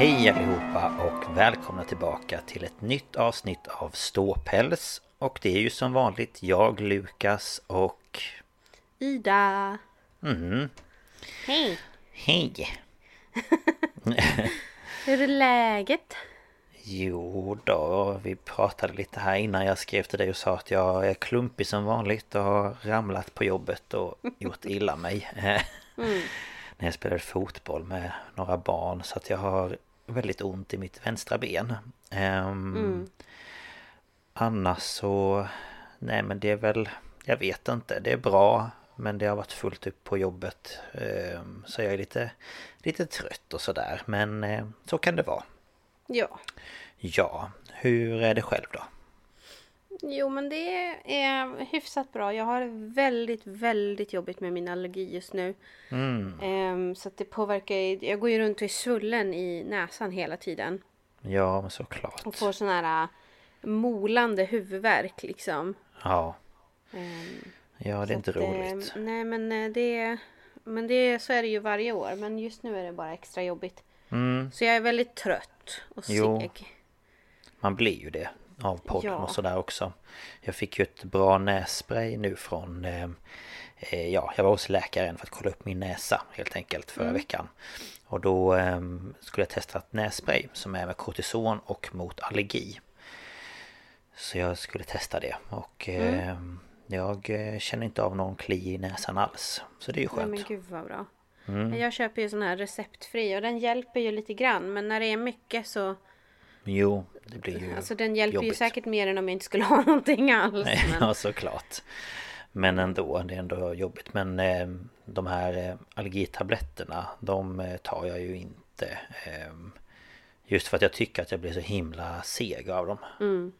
Hej allihopa och välkomna tillbaka till ett nytt avsnitt av Ståpäls. Och det är ju som vanligt jag, Lukas och... Ida! Mhm. Hej! Hej! Hur är läget? Jo då, vi pratade lite här innan jag skrev till dig och sa att jag är klumpig som vanligt och har ramlat på jobbet och gjort illa mig. Mm. När jag spelade fotboll med några barn så att jag har väldigt ont i mitt vänstra ben. Ehm, Mm. Annars så... Nej men det är väl... Jag vet inte, det är bra. Men det har varit fullt upp på jobbet. Ehm, så jag är lite, lite trött och sådär. Men eh, så kan det vara. Ja. Ja, hur är det själv då? Jo men det är hyfsat bra. Jag har väldigt, väldigt jobbigt med min allergi just nu. Mm, Ehm, så att det påverkar Jag går ju runt och är svullen i näsan hela tiden. ja men såklart. Och får sån här äh, molande huvudvärk liksom. Ja, Ehm, ja det är så att, inte eh, roligt. Nej men eh, det... Men det, så är det ju varje år. Men just nu är det bara extra jobbigt. Mm, Så jag är väldigt trött och Jo. seg. man blir ju det av podden Ja. och sådär också. Jag fick ju ett bra nässpray nu från... Eh, eh, ja, jag var hos läkaren för att kolla upp min näsa helt enkelt förra veckan. Och då eh, skulle jag testa ett nässpray som är med kortison och mot allergi. Så jag skulle testa det och eh, jag eh, känner inte av någon kli i näsan alls. Så det är ju skönt. men gud vad bra. Mm. Jag köper ju sån här receptfri och den hjälper ju lite grann. Men när det är mycket så... Jo, det blir ju Alltså den hjälper ju jobbigt. säkert mer än om jag inte skulle ha någonting alls. Men... Ja såklart Men ändå, det är ändå jobbigt Men eh, de här eh, allergitabletterna De eh, tar jag ju inte eh, Just för att jag tycker att jag blir så himla seg av dem Mm.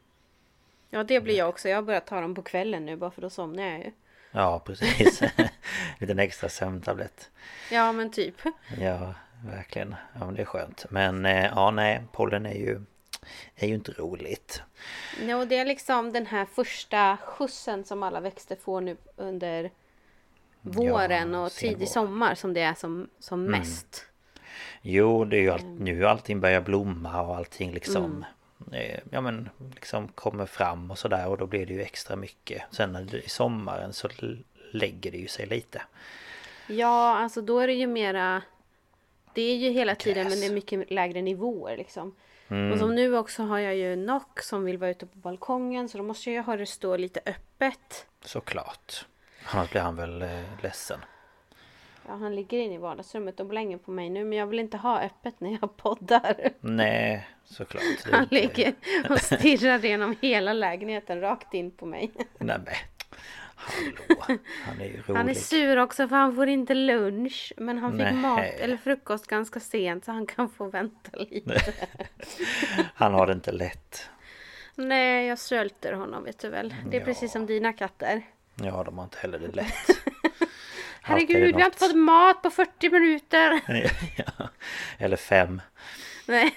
Ja det blir jag också. Jag har börjat ta dem på kvällen nu bara för då somnar jag ju. Ja precis Liten extra sömntablett Ja men typ. Ja verkligen Ja men det är skönt Men eh, ja nej pollen är ju Är ju inte roligt Ja, och det är liksom den här första skjutsen som alla växter får nu under våren Ja, och tidig sommar som det är som, som Mm. mest. Jo, det är ju allt, Mm. nu allting börjar blomma och allting liksom eh, Ja men liksom kommer fram och sådär och då blir det ju extra mycket Sen när det, i sommaren så lägger det ju sig lite Ja, alltså då är det ju mera Det är ju hela tiden men det är mycket lägre nivåer liksom. Mm. Och som nu också har jag ju Nock som vill vara ute på balkongen så då måste jag ha det stå lite öppet. Såklart Annars blir han väl eh, ledsen Ja, han ligger inne i vardagsrummet och blänger på mig nu men jag vill inte ha öppet när jag poddar. Nej, såklart Han ligger och stirrar genom hela lägenheten rakt in på mig. Nej Hallå, han är ju rolig. Han är sur också för han får inte lunch. Men han fick Nej. mat eller frukost ganska sent så han kan få vänta lite. Han har det inte lätt. Nej, jag svälter honom vet du väl. Det är Ja. precis som dina katter. Ja, de har inte heller det lätt. Herregud, vi har inte fått mat på 40 minuter. ja. Eller fem. Nej,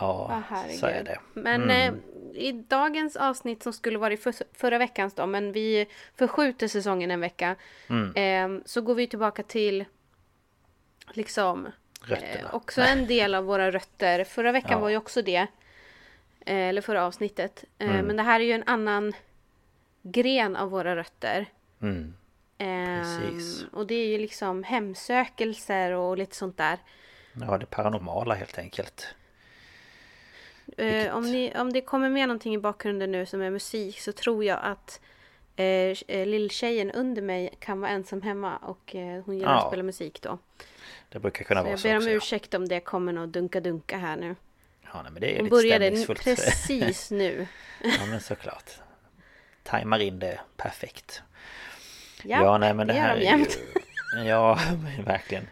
Ja, herregud. så är det. Men Mm. eh, i dagens avsnitt som skulle varit för, förra veckans då, men vi förskjuter säsongen en vecka. Mm. Eh, så går vi tillbaka till liksom eh, också en del av våra rötter. Förra veckan Ja. var ju också det. Eh, eller förra avsnittet. Eh, Mm. Men det här är ju en annan gren av våra rötter. Mm. Eh, Precis. och det är ju liksom hemsökelser och lite sånt där. Ja, det paranormala helt enkelt. Eh, om, ni, om det kommer med någonting i bakgrunden nu som är musik så tror jag att eh, eh, lilltjejen under mig kan vara ensam hemma och eh, hon gillar Ja. att spela musik då. Det brukar kunna Så vara jag så ber om också. ja. ursäkt om det kommer något dunka-dunka här nu. Ja, nej, men det är Hon lite började precis nu. Ja, men såklart. Tajmar in det perfekt. Ja, Ja, nej men det, det här är ju... Ja, verkligen.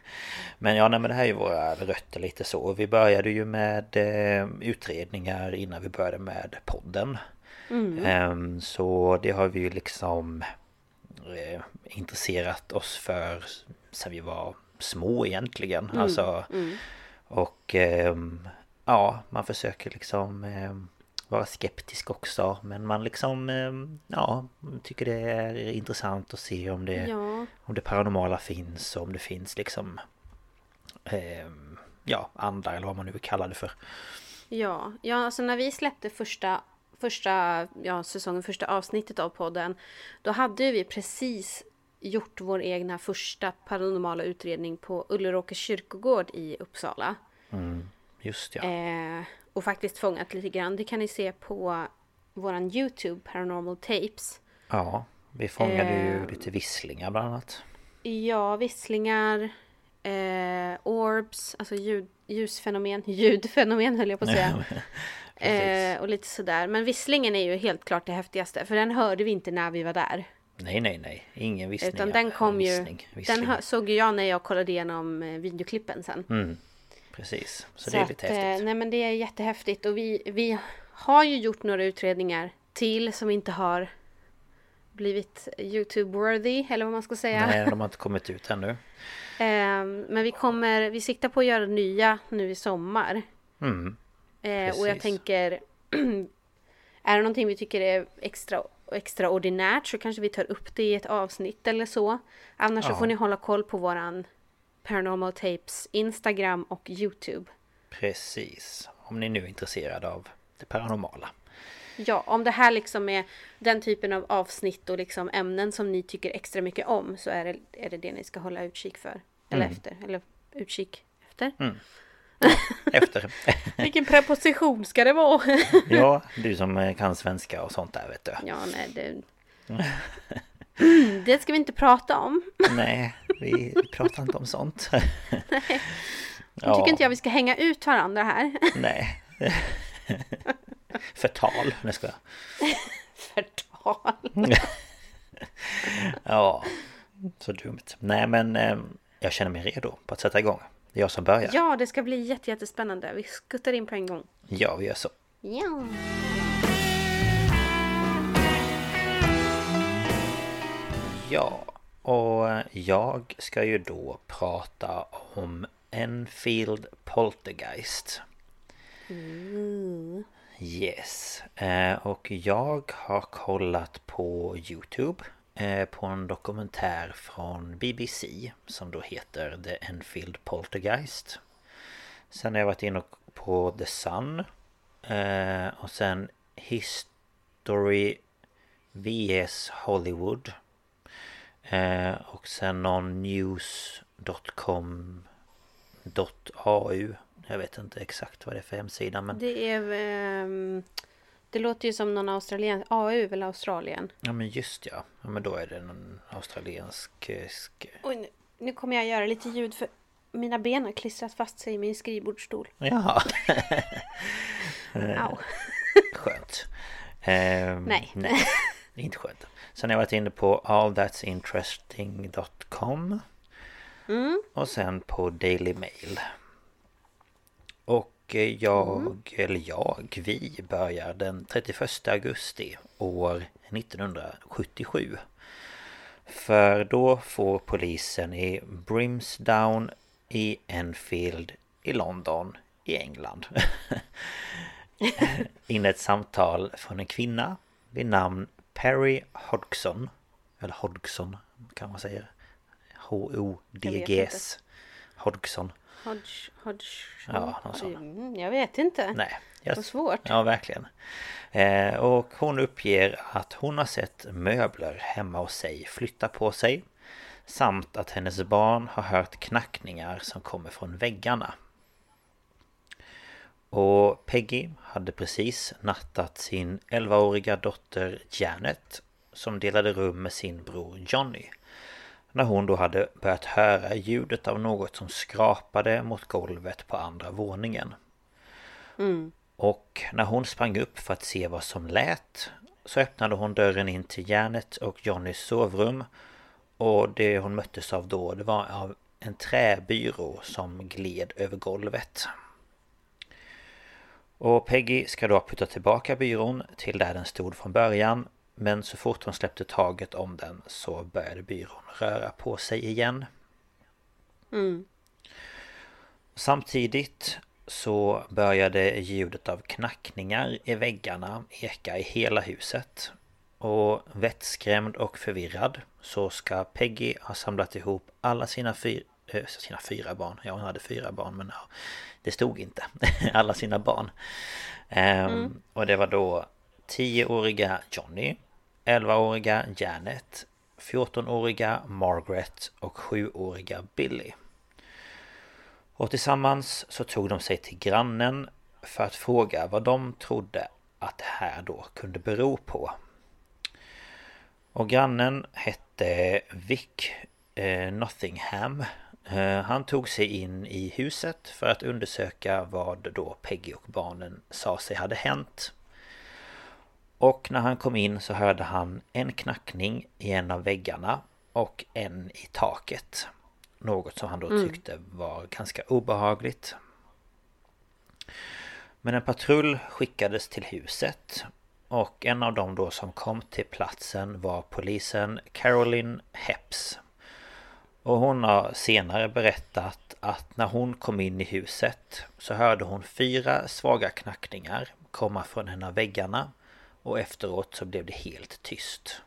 Men ja, nej men det här är ju våra rötter lite så. Vi började ju med eh, utredningar innan vi började med podden. Mm. Ehm, så det har vi ju liksom eh, intresserat oss för sen vi var små egentligen. Mm. Alltså, och ehm, ja, man försöker liksom ehm, vara skeptisk också. Men man liksom, ehm, ja, tycker det är intressant att se om det, Ja, om det paranormala finns och om det finns liksom ehm, Ja, andar eller vad man nu vill kalla det för. ja, ja, alltså när vi släppte första, första ja, säsongen, första avsnittet av podden. Då hade vi precis gjort vår egna första paranormala utredning på Ulleråkers kyrkogård i Uppsala. Just ja. Eh, och faktiskt fångat lite grann. Det kan ni se på våran YouTube, Paranormal Tapes. Ja, vi fångade ju ehm. lite visslingar bland annat. Ja, visslingar, eh, orbs, alltså ljud, ljusfenomen, ljudfenomen höll jag på att säga. eh, och lite sådär. Men visslingen är ju helt klart det häftigaste. För den hörde vi inte när vi var där. Nej, nej, nej. Ingen vissning. Utan den kom ju... Vissling, vissling. Den såg ju jag när jag kollade igenom eh, videoklippen sen. Mm, precis. Så, det är lite att, eh, häftigt. Nej men det är jättehäftigt. Och vi, vi har ju gjort några utredningar till som inte har blivit YouTube-worthy, eller vad man ska säga. Nej, de har inte kommit ut ännu. Ehm, men vi kommer, vi siktar på att göra nya nu i sommar. Mm, Eh, och jag tänker, är det någonting vi tycker är extra, extraordinärt så kanske vi tar upp det i ett avsnitt eller så. Annars så Ja. får ni hålla koll på våran Paranormal Tapes Instagram och YouTube. precis. Om ni nu är intresserade av det paranormala. Ja, om det här liksom är den typen av avsnitt och liksom ämnen som ni tycker extra mycket om så är det är det, det ni ska hålla utkik för. Eller Mm. efter. Eller utkik efter. Efter. Vilken preposition ska det vara? ja, du som kan svenska och sånt där vet du. ja, nej det... Det ska vi inte prata om. Nej, vi, pratar inte om sånt. Nu tycker inte jag vi ska hänga ut varandra här. Nej. Förtal. Nej, ska jag. Förtal. Ja, så dumt. Nej, men eh, jag känner mig redo på att sätta igång. Det är jag som börjar. Ja, det ska bli jätte, jättespännande. Vi skuttar in på en gång. Ja, vi gör så. Ja. Ja, och jag ska ju då prata om Enfield Poltergeist. Yes. Eh, och jag har kollat på Youtube eh, på en dokumentär från BBC som då heter The Enfield Poltergeist. Sen har jag varit inne på The Sun eh, och sen History VS Hollywood eh, och sen någon news.com.au Jag vet inte exakt vad det är för hemsida men Det är... ehm, det låter ju som någon australien... AU eller Australien. Ja men just ja, ja men då är det någon australiensk eh, Oj, nu, nu kommer jag göra lite ljud för mina ben har klistrat fast sig i min skrivbordsstol. Jaha, Au. skönt eh, Nej. nej. Inte skönt. Sen har jag varit inne på allthat'sinteresting.com Mm. Och sen på Daily Mail. Och eh, jag, Mm. eller jag, vi börjar den 31 augusti år 1977. För då får polisen i Brimsdown i Enfield i London i England in ett samtal från en kvinna vid namn Perry Hodgson Eller Hodgson kan man säga. H-O-D-G-S Hodgson. Hodge, Hodge... Ja, någon sån. Mm, jag vet inte. Nej jag, Vad svårt. Ja, verkligen. Eh, Och hon uppger att hon har sett möbler hemma hos sig flytta på sig Samt att hennes barn har hört knackningar som kommer från väggarna Och Peggy hade precis nattat sin 11-åriga dotter Janet Som delade rum med sin bror Johnny När hon då hade börjat höra ljudet av något som skrapade mot golvet på andra våningen Mm. och när hon sprang upp för att se vad som lät Så öppnade hon dörren in till Janet och Johnnys sovrum Och det hon möttes av då det var av en träbyrå som gled över golvet Och Peggy ska då putta tillbaka byrån till där den stod från början Men så fort hon släppte taget om den så började byrån röra på sig igen Mm. Samtidigt så började ljudet av knackningar i väggarna eka i hela huset. Och vettskrämd och förvirrad så ska Peggy ha samlat ihop alla sina, fyr, äh, sina fyra barn. Ja, hon hade fyra barn men ja, det stod inte. alla sina barn. Ehm, Och det var då 10-åriga Johnny, 11-åriga Janet, 14-åriga Margaret och 7-åriga Billy. Och tillsammans så tog de sig till grannen för att fråga vad de trodde att det här då kunde bero på. Och grannen hette Vic eh, Nottingham. Eh, han tog sig in i huset för att undersöka vad då Peggy och barnen sa sig hade hänt. Och när han kom in så hörde han en knackning i en av väggarna och en i taket. Något som han då tyckte var ganska obehagligt. Men en patrull skickades till huset och en av dem då som kom till platsen var polisen Caroline Hepps. Och hon har senare berättat att när hon kom in i huset så hörde hon fyra svaga knackningar komma från en av väggarna och efteråt så blev det helt tyst.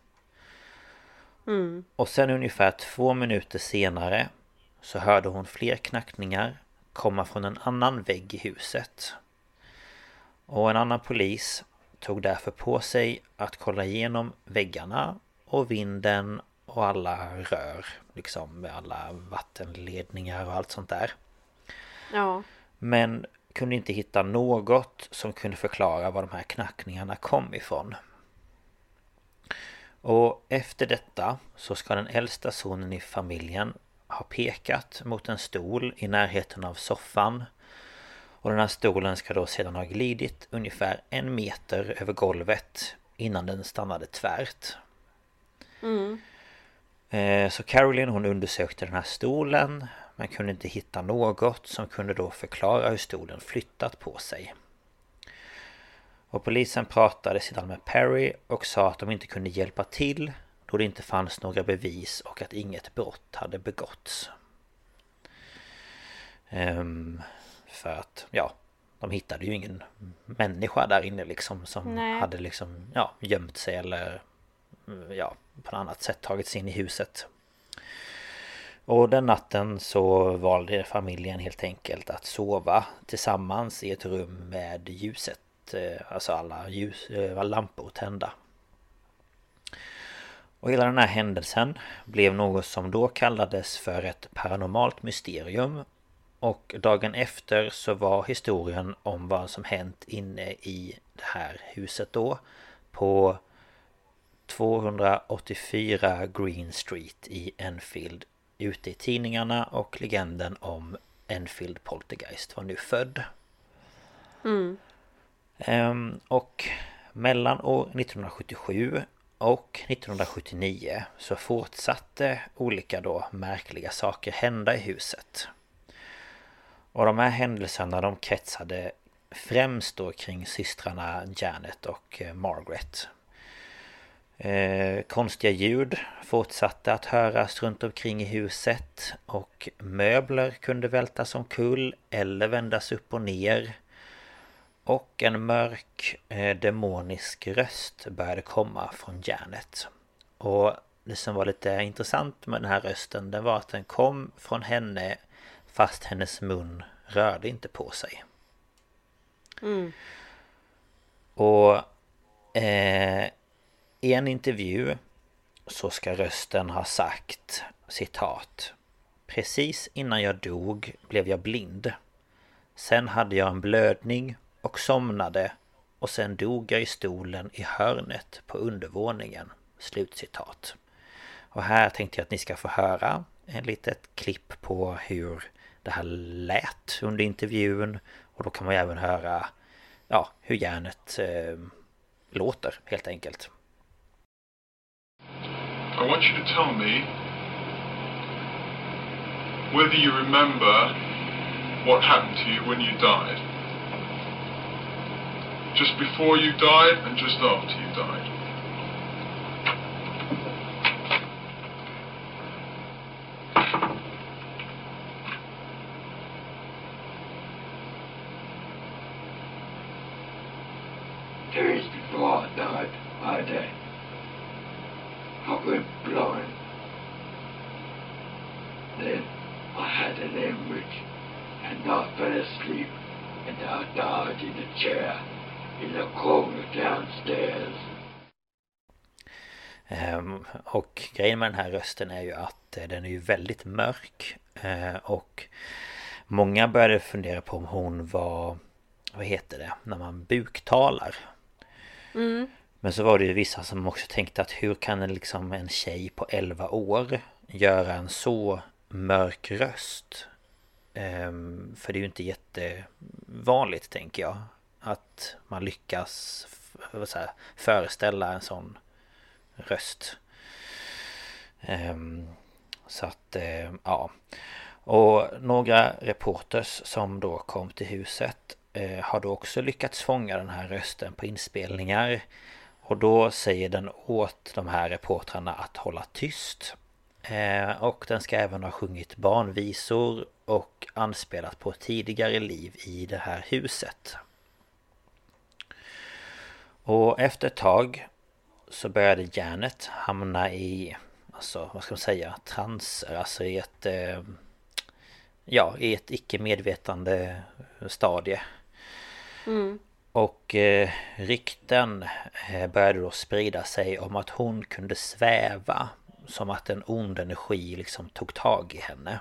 Mm. Och sen ungefär två minuter senare så hörde hon fler knackningar komma från en annan vägg i huset. Och en annan polis tog därför på sig att kolla igenom väggarna och vinden och alla rör. Liksom med alla vattenledningar och allt sånt där. Ja. Men kunde inte hitta något som kunde förklara var de här knackningarna kom ifrån. Och efter detta så ska den äldsta sonen i familjen ha pekat mot en stol i närheten av soffan. Och den här stolen ska då sedan ha glidit ungefär en meter över golvet innan den stannade tvärt. Mm. Eh, Så Caroline hon undersökte den här stolen men kunde inte hitta något som kunde då förklara hur stolen flyttat på sig. Och polisen pratade sedan med Perry och sa att de inte kunde hjälpa till då det inte fanns några bevis och att inget brott hade begåtts. Ehm, för att, ja, de hittade ju ingen människa där inne liksom som Nej. hade liksom, ja, gömt sig eller mm, ja, på något annat sätt tagit sig in i huset. Och den natten så valde familjen helt enkelt att sova tillsammans i ett rum med ljuset, eh, alltså alla ljus, eh, lampor tända. Och hela den här händelsen blev något som då kallades för ett paranormalt mysterium. Och dagen efter så var historien om vad som hänt inne i det här huset då på 284 Green Street i Enfield ute i tidningarna och legenden om Enfield Poltergeist var nu född. Mm. Ehm, och mellan år 1977 Och 1979 så fortsatte olika då märkliga saker hända i huset. Och de här händelserna de kretsade främst då kring systrarna Janet och eh, Margaret. Eh, konstiga ljud fortsatte att höras runt omkring i huset och möbler kunde vältas omkull eller vändas upp och ner. Och en mörk eh, demonisk röst började komma från Janet. Och det som var lite intressant med den här rösten det var att den kom från henne fast hennes mun rörde inte på sig. Mm. Och eh, i en intervju så ska rösten ha sagt citat Precis innan jag dog blev jag blind. Sen hade jag en blödning och somnade och sen dog jag i stolen i hörnet på undervåningen. Slutcitat. Och här tänkte jag att ni ska få höra en litet klipp på hur det här lät under intervjun. Och då kan man även höra ja, hur hjärnet eh, låter helt enkelt. I want you to tell me whether you remember what happened to you when you died. Just before you died and just after you died. Grejen med den här rösten är ju att uh, den är ju väldigt mörk uh, Och Många började fundera på om hon var Vad heter det? När man buktalar Mm. Men så var det ju vissa som också tänkte att hur kan en, liksom en tjej på 11 år Göra en så mörk röst um, För det är ju inte jättevanligt tänker jag Att man lyckas föreställa en sån röst. Ehm, så att, eh, ja. Och några reporters som då kom till huset eh, har då också lyckats fånga den här rösten på inspelningar. Och då säger den åt de här reportrarna att hålla tyst. Eh, och den ska även ha sjungit barnvisor och anspelat på tidigare liv i det här huset. Och efter ett tag så började Janet hamna i, alltså vad ska man säga, transer, alltså i ett, eh, ja, i ett icke medvetande stadie. Mm. Och eh, rykten eh, började då sprida sig om att hon kunde sväva som att en ond energi liksom tog tag i henne.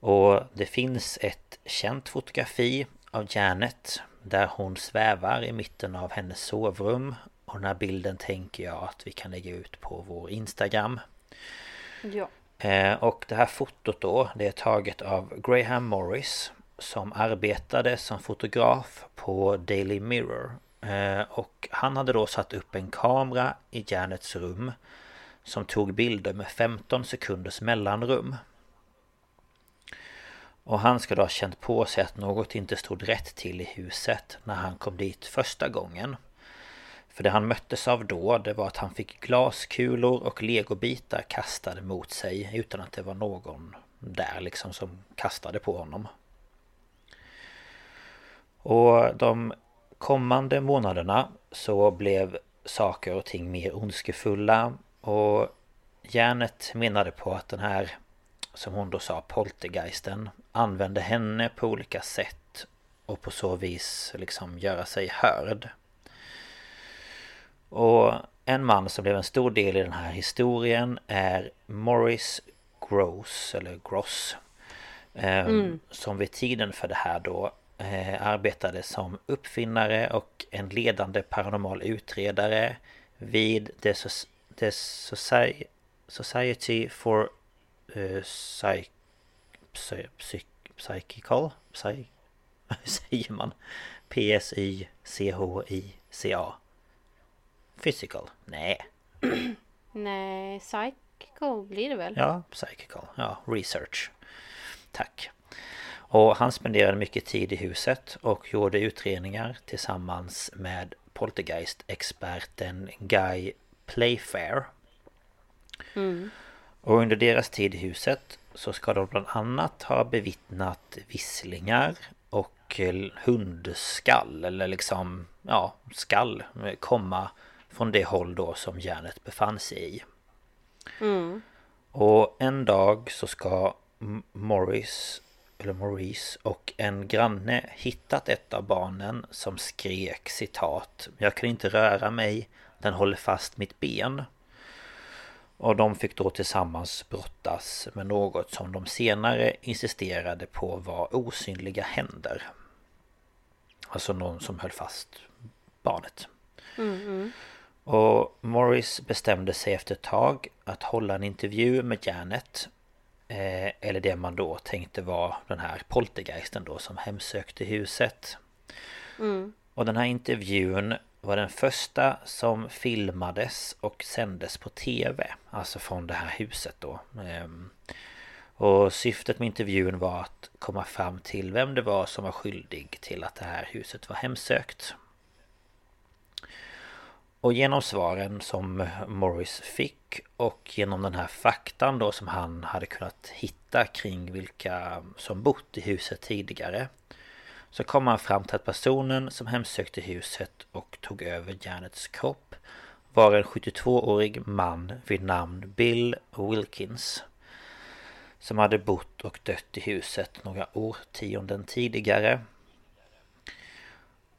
Och det finns ett känt fotografi av Janet där hon svävar i mitten av hennes sovrum och den här bilden tänker jag att vi kan lägga ut på vår Instagram. Ja. Eh, och det här fotot då, det är taget av Graham Morris som arbetade som fotograf på Daily Mirror. Eh, och han hade då satt upp en kamera i Janets rum som tog bilder med 15 sekunders mellanrum. Och han ska då ha känt på sig att något inte stod rätt till i huset när han kom dit första gången. För det han möttes av då, det var att han fick glaskulor och legobitar kastade mot sig utan att det var någon där liksom som kastade på honom. Och de kommande månaderna så blev saker och ting mer ondskefulla och Janet menade på att den här som hon då sa poltergeisten använde henne på olika sätt och på så vis liksom göra sig hörd. Och en man som blev en stor del i den här historien är Morris Gross, eller Gross. Eh, Mm. Som vid tiden för det här då eh, arbetade som uppfinnare och en ledande paranormal utredare vid The, Soc- The Soci- Society for uh, Psych... Psy... Psy... Psychical? Psy... Hur säger man? P-S-Y-C-H-I-C-A Physical? Nej. Nej, psychical blir det väl? Ja, psychical. Ja, research. Tack. Och han spenderade mycket tid i huset och gjorde utredningar tillsammans med Poltergeist-experten Guy Playfair. Mm. Och under deras tid i huset så ska de bland annat ha bevittnat visslingar och hundskall eller liksom, ja, skall komma från det håll då som järnet befann sig i. Mm. Och en dag så ska Morris eller Maurice och en granne hittat ett av barnen som skrek citat Jag kan inte röra mig, den håller fast mitt ben. Och de fick då tillsammans brottas med något som de senare insisterade på var osynliga händer. Alltså någon som höll fast barnet. Mm, mm. Och Morris bestämde sig efter ett tag att hålla en intervju med Janet Eh, eller det man då tänkte var den här poltergeisten då som hemsökte huset. Mm. Och den här intervjun var den första som filmades och sändes på TV. Alltså från det här huset då. Ehm, och syftet med intervjun var att komma fram till vem det var som var skyldig till att det här huset var hemsökt. Och genom svaren som Morris fick och genom den här faktan då som han hade kunnat hitta kring vilka som bott i huset tidigare så kom han fram till att personen som hemsökte huset och tog över Janets kropp var en 72-årig man vid namn Bill Wilkins som hade bott och dött i huset några årtionden tidigare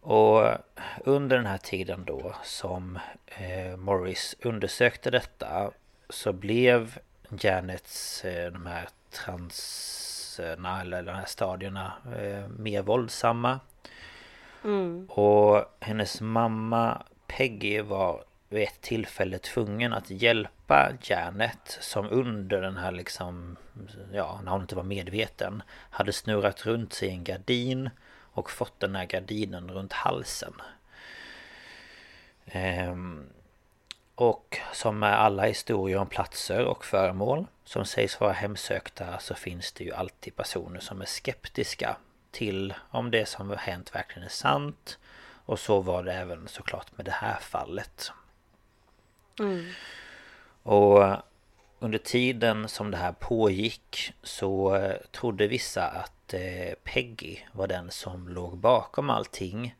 och under den här tiden då som eh, Morris undersökte detta så blev Janets eh, de här transerna eller de här stadierna eh, mer våldsamma. Mm. Och hennes mamma Peggy var vid ett tillfälle tvungen att hjälpa Janet som under den här liksom Ja, när hon inte var medveten Hade snurrat runt sig i en gardin och fått den här gardinen runt halsen. Ehm, och som med alla historier om platser och föremål som sägs vara hemsökta så finns det ju alltid personer som är skeptiska till om det som har hänt verkligen är sant. Och så var det även såklart med det här fallet. Mm. Och under tiden som det här pågick så eh, trodde vissa att Eh, Peggy var den som låg bakom allting.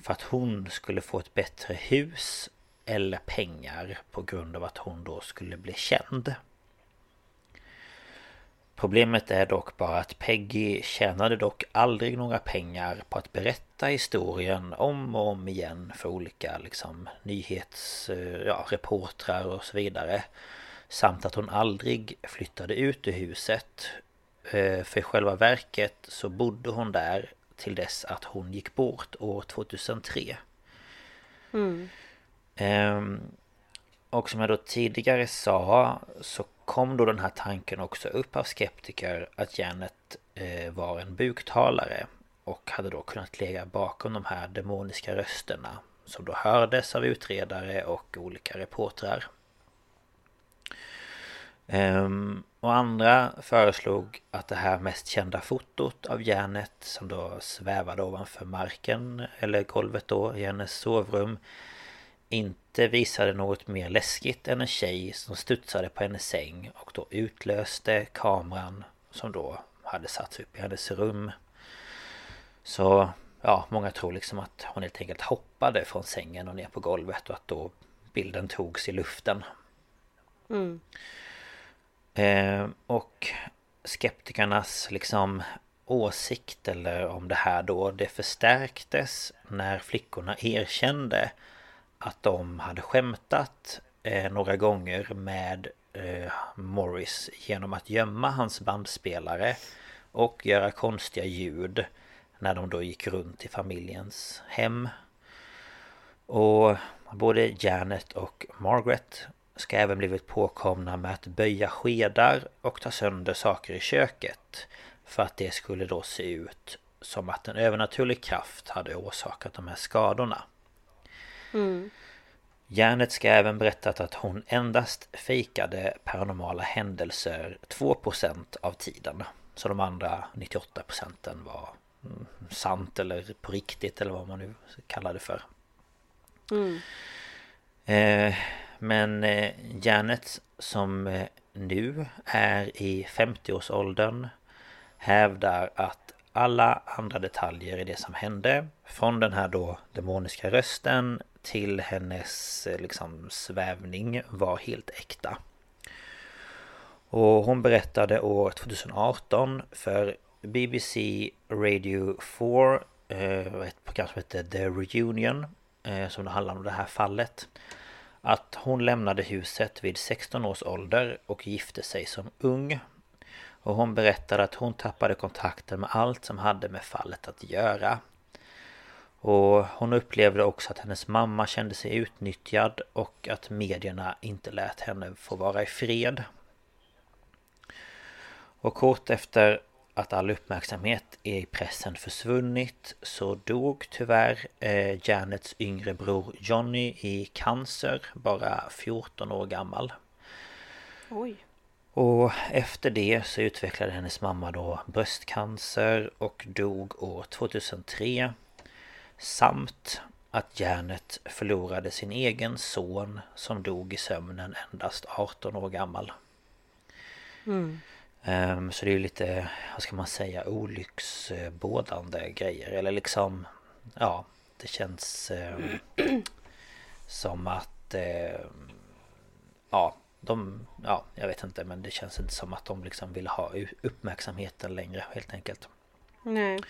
För att hon skulle få ett bättre hus eller pengar på grund av att hon då skulle bli känd. Problemet är dock bara att Peggy tjänade dock aldrig några pengar på att berätta historien om och om igen för olika liksom nyhetsreportrar eh, ja, och så vidare. Samt att hon aldrig flyttade ut ur huset. Eh, för i själva verket så bodde hon där till dess att hon gick bort år 2003. Mm. Ehm, och som jag då tidigare sa så kom då den här tanken också upp av skeptiker att Janet eh, var en buktalare och hade då kunnat ligga bakom de här demoniska rösterna som då hördes av utredare och olika reportrar. Um, och andra föreslog att det här mest kända fotot av Janet som då svävade ovanför marken eller golvet då i hennes sovrum inte visade något mer läskigt än en tjej som studsade på hennes säng och då utlöste kameran som då hade satts upp i hennes rum. Så ja, många tror liksom att hon helt enkelt hoppade från sängen och ner på golvet och att då bilden togs i luften. Mm. Eh, och skeptikernas liksom åsikt eller om det här då det förstärktes när flickorna erkände att de hade skämtat eh, några gånger med eh, Morris genom att gömma hans bandspelare och göra konstiga ljud när de då gick runt i familjens hem. Och både Janet och Margaret ska även blivit påkomna med att böja skedar och ta sönder saker i köket. För att det skulle då se ut som att en övernaturlig kraft hade orsakat de här skadorna. Mm. Janet ska även berättat att hon endast fejkade paranormala händelser 2% av tiden. Så de andra 98% var mm, sant eller på riktigt eller vad man nu kallar det för. Mm. Eh, men eh, Janet som eh, nu är i 50-årsåldern hävdar att alla andra detaljer i det som hände från den här då demoniska rösten till hennes eh, liksom svävning var helt äkta. Och hon berättade år 2018 för BBC Radio 4 eh, ett program som hette The Reunion eh, som handlar om det här fallet att hon lämnade huset vid 16 års ålder och gifte sig som ung. Och hon berättade att hon tappade kontakten med allt som hade med fallet att göra. Och hon upplevde också att hennes mamma kände sig utnyttjad och att medierna inte lät henne få vara i fred. Och kort efter att all uppmärksamhet i pressen försvunnit så dog tyvärr eh, Janets yngre bror Johnny i cancer, bara 14 år gammal. Oj. Och efter det så utvecklade hennes mamma då bröstcancer och dog år 2003 Samt att Janet förlorade sin egen son som dog i sömnen endast 18 år gammal. Mm. Um, så det är ju lite, vad ska man säga, olycksbådande grejer. Eller liksom, ja, det känns um, som att, um, ja, de, ja, jag vet inte men det känns inte som att de liksom vill ha uppmärksamheten längre helt enkelt. Nej.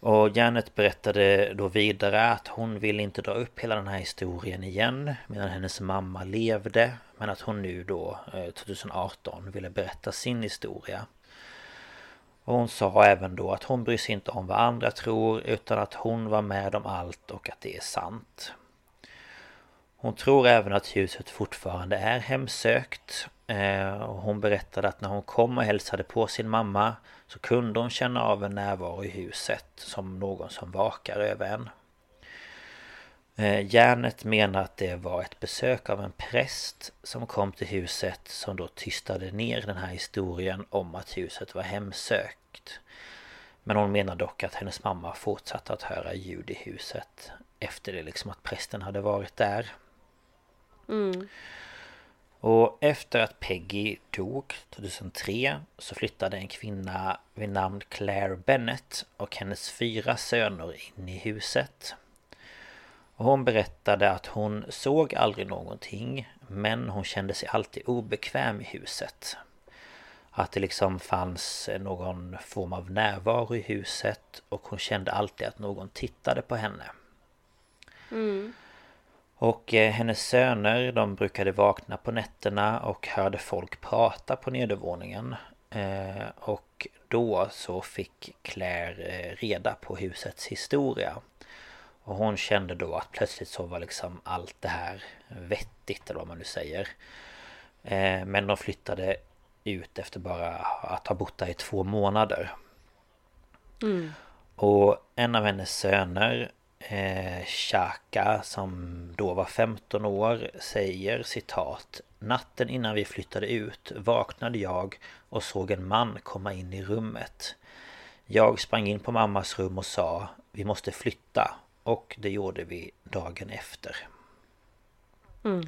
Och Janet berättade då vidare att hon vill inte dra upp hela den här historien igen medan hennes mamma levde men att hon nu då eh, 2018 ville berätta sin historia. Och hon sa även då att hon bryr sig inte om vad andra tror utan att hon var med om allt och att det är sant. Hon tror även att huset fortfarande är hemsökt. Eh, och hon berättade att när hon kom och hälsade på sin mamma så kunde hon känna av en närvaro i huset som någon som vakar över en. Eh, järnet menar att det var ett besök av en präst som kom till huset som då tystade ner den här historien om att huset var hemsökt. Men hon menar dock att hennes mamma fortsatte att höra ljud i huset efter det liksom att prästen hade varit där. Mm. Och efter att Peggy dog 2003 så flyttade en kvinna vid namn Claire Bennett och hennes fyra söner in i huset. Och hon berättade att hon såg aldrig någonting men hon kände sig alltid obekväm i huset. Att det liksom fanns någon form av närvaro i huset och hon kände alltid att någon tittade på henne. Mm. Och eh, hennes söner de brukade vakna på nätterna och hörde folk prata på nedervåningen. Eh, och då så fick Claire eh, reda på husets historia. Och hon kände då att plötsligt så var liksom allt det här vettigt eller vad man nu säger. Men de flyttade ut efter bara att ha bott där i två månader. Mm. Och en av hennes söner eh, Chaka som då var 15 år säger citat Natten innan vi flyttade ut vaknade jag och såg en man komma in i rummet. Jag sprang in på mammas rum och sa Vi måste flytta och det gjorde vi dagen efter. Mm.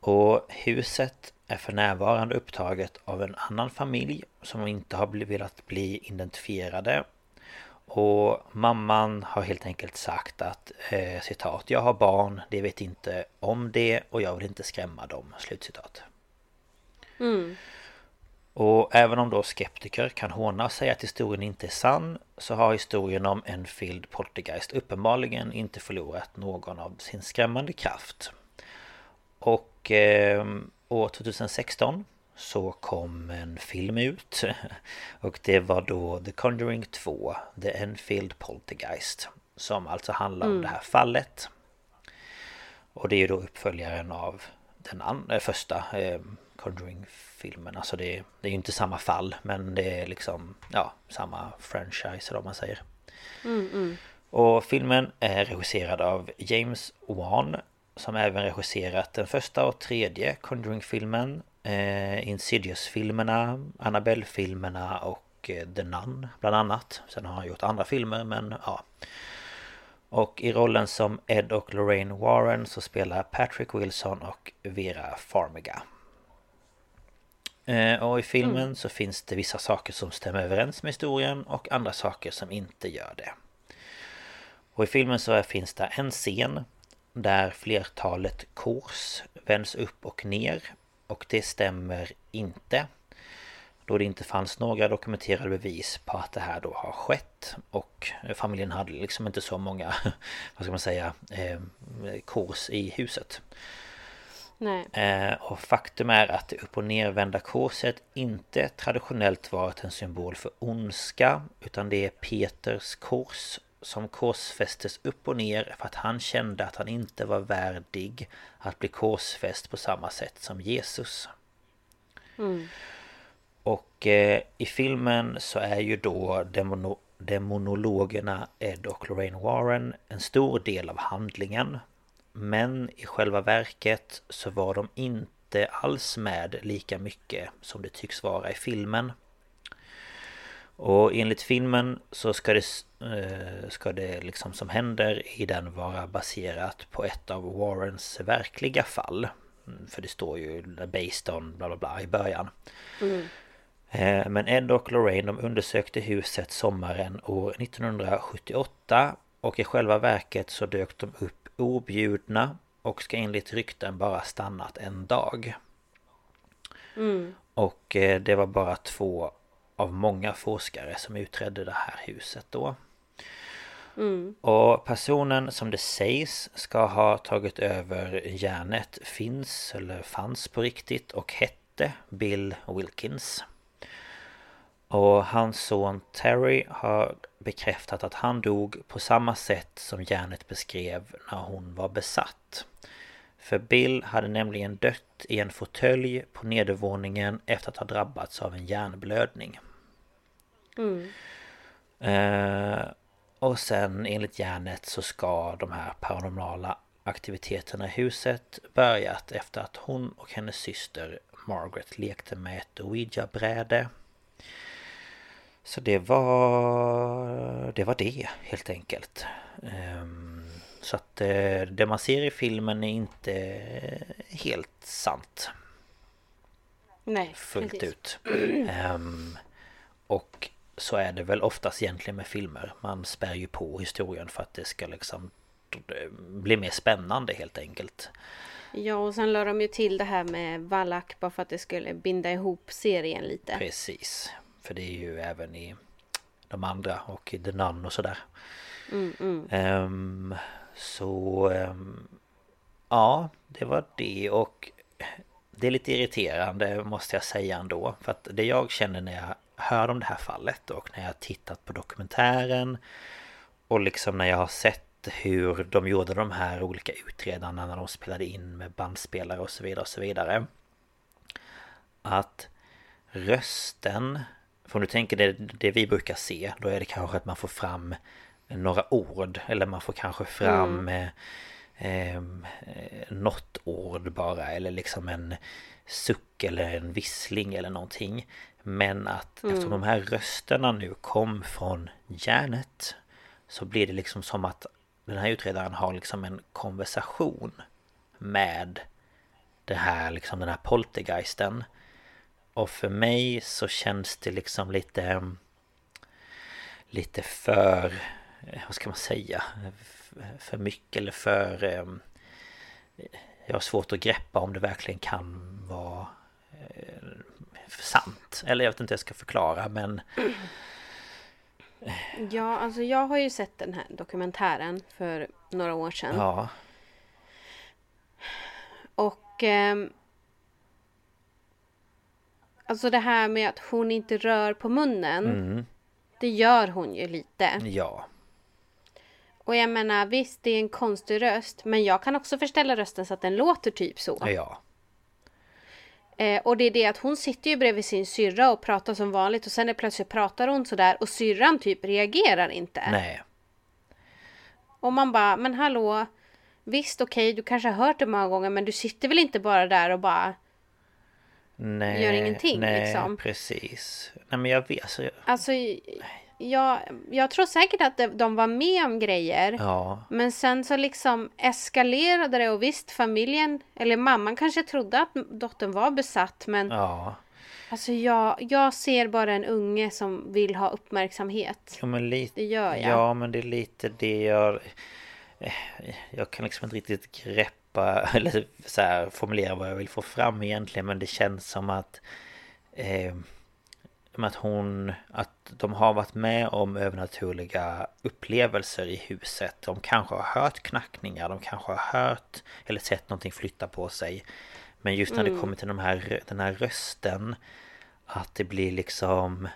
Och huset är för närvarande upptaget av en annan familj som inte har velat bli identifierade och mamman har helt enkelt sagt att eh, citat Jag har barn, de vet inte om det och jag vill inte skrämma dem. Slutcitat. Mm. Och även om då skeptiker kan håna och säga att historien inte är sann så har historien om Enfield Poltergeist uppenbarligen inte förlorat någon av sin skrämmande kraft. Och eh, år 2016 så kom en film ut. Och det var då The Conjuring 2 The Enfield Poltergeist som alltså handlar mm. om det här fallet. Och det är ju då uppföljaren av den andra, eh, första eh, Conjuring-filmen. Alltså det, det är ju inte samma fall men det är liksom ja, samma franchise om man säger. Mm, mm. Och filmen är regisserad av James Wan som även regisserat den första och tredje Conjuring-filmen eh, Insidious-filmerna, Annabelle-filmerna och eh, The Nun bland annat. Sen har han gjort andra filmer men ja. Och i rollen som Ed och Lorraine Warren så spelar Patrick Wilson och Vera Farmiga. Eh, och i filmen mm. så finns det vissa saker som stämmer överens med historien och andra saker som inte gör det. Och i filmen så finns det en scen där flertalet kors vänds upp och ner och det stämmer inte. Då det inte fanns några dokumenterade bevis på att det här då har skett. Och familjen hade liksom inte så många, vad ska man säga, eh, kors i huset. Nej. Eh, och faktum är att det upp och nervända korset inte traditionellt varit en symbol för ondska utan det är Peters kors som korsfästes upp och ner för att han kände att han inte var värdig att bli korsfäst på samma sätt som Jesus. Mm. Och eh, i filmen så är ju då demono demonologerna Ed och Lorraine Warren en stor del av handlingen. Men i själva verket så var de inte alls med lika mycket som det tycks vara i filmen. Och enligt filmen så ska det, eh, ska det liksom som händer i den vara baserat på ett av Warrens verkliga fall. Mm, för det står ju based on bla bla bla i början. Mm. Eh, men Ed och Lorraine de undersökte huset sommaren år 1978 och i själva verket så dök de upp objudna och ska enligt rykten bara stannat en dag. Mm. Och eh, det var bara två av många forskare som utredde det här huset då. Mm. Och personen som det sägs ska ha tagit över järnet finns eller fanns på riktigt och hette Bill Wilkins. Och hans son Terry har bekräftat att han dog på samma sätt som järnet beskrev när hon var besatt. För Bill hade nämligen dött i en fåtölj på nedervåningen efter att ha drabbats av en hjärnblödning. Mm. Eh, och sen enligt järnet så ska de här paranormala aktiviteterna i huset börjat efter att hon och hennes syster Margaret lekte med ett Ouija-bräde. Så det var... Det var det helt enkelt. Ehm, så att eh, det man ser i filmen är inte helt sant. Nej, Fullt precis. ut. Ehm, och så är det väl oftast egentligen med filmer. Man spär ju på historien för att det ska liksom bli mer spännande helt enkelt. Ja, och sen la de ju till det här med Wallach bara för att det skulle binda ihop serien lite. Precis. För det är ju även i de andra och i The Nun och sådär. Mm, mm. Ehm, så ehm, ja, det var det och det är lite irriterande måste jag säga ändå. För att det jag känner när jag hör om det här fallet och när jag har tittat på dokumentären och liksom när jag har sett hur de gjorde de här olika utredarna när de spelade in med bandspelare och så vidare och så vidare. Att rösten, för om du tänker det, det vi brukar se, då är det kanske att man får fram några ord eller man får kanske fram mm. eh, något ord bara eller liksom en suck eller en vissling eller någonting. Men att mm. eftersom de här rösterna nu kom från hjärnet så blir det liksom som att den här utredaren har liksom en konversation med det här liksom den här poltergeisten. Och för mig så känns det liksom lite lite för vad ska man säga för mycket eller för ehm, jag har svårt att greppa om det verkligen kan vara eh, sant. Eller jag vet inte hur jag ska förklara men... Ja, alltså jag har ju sett den här dokumentären för några år sedan. Ja. Och... Eh, alltså det här med att hon inte rör på munnen. Mm. Det gör hon ju lite. Ja. Och jag menar visst, det är en konstig röst. Men jag kan också förställa rösten så att den låter typ så. Ja. Eh, och det är det att hon sitter ju bredvid sin syrra och pratar som vanligt. Och sen är plötsligt pratar hon sådär och syrran typ reagerar inte. Nej. Och man bara, men hallå. Visst, okej, du kanske har hört det många gånger, men du sitter väl inte bara där och bara... Nej, Gör ingenting, nej, liksom. precis. Nej men jag vet, alltså, jag- Alltså, jag, jag tror säkert att de- var med om grejer. ja. Men sen så liksom eskalerade det och visst familjen, eller mamman kanske trodde att dottern var besatt men Ja, alltså jag, jag ser bara en unge som vill ha uppmärksamhet. ja men lite Det gör jag. Ja men det är lite det jag eh, Jag kan liksom inte riktigt greppa Eller så här, formulera vad jag vill få fram egentligen Men det känns som att eh, som att hon Att de har varit med om övernaturliga upplevelser i huset De kanske har hört knackningar De kanske har hört Eller sett någonting flytta på sig Men just när Mm. det kommer till de här, den här rösten Att det blir liksom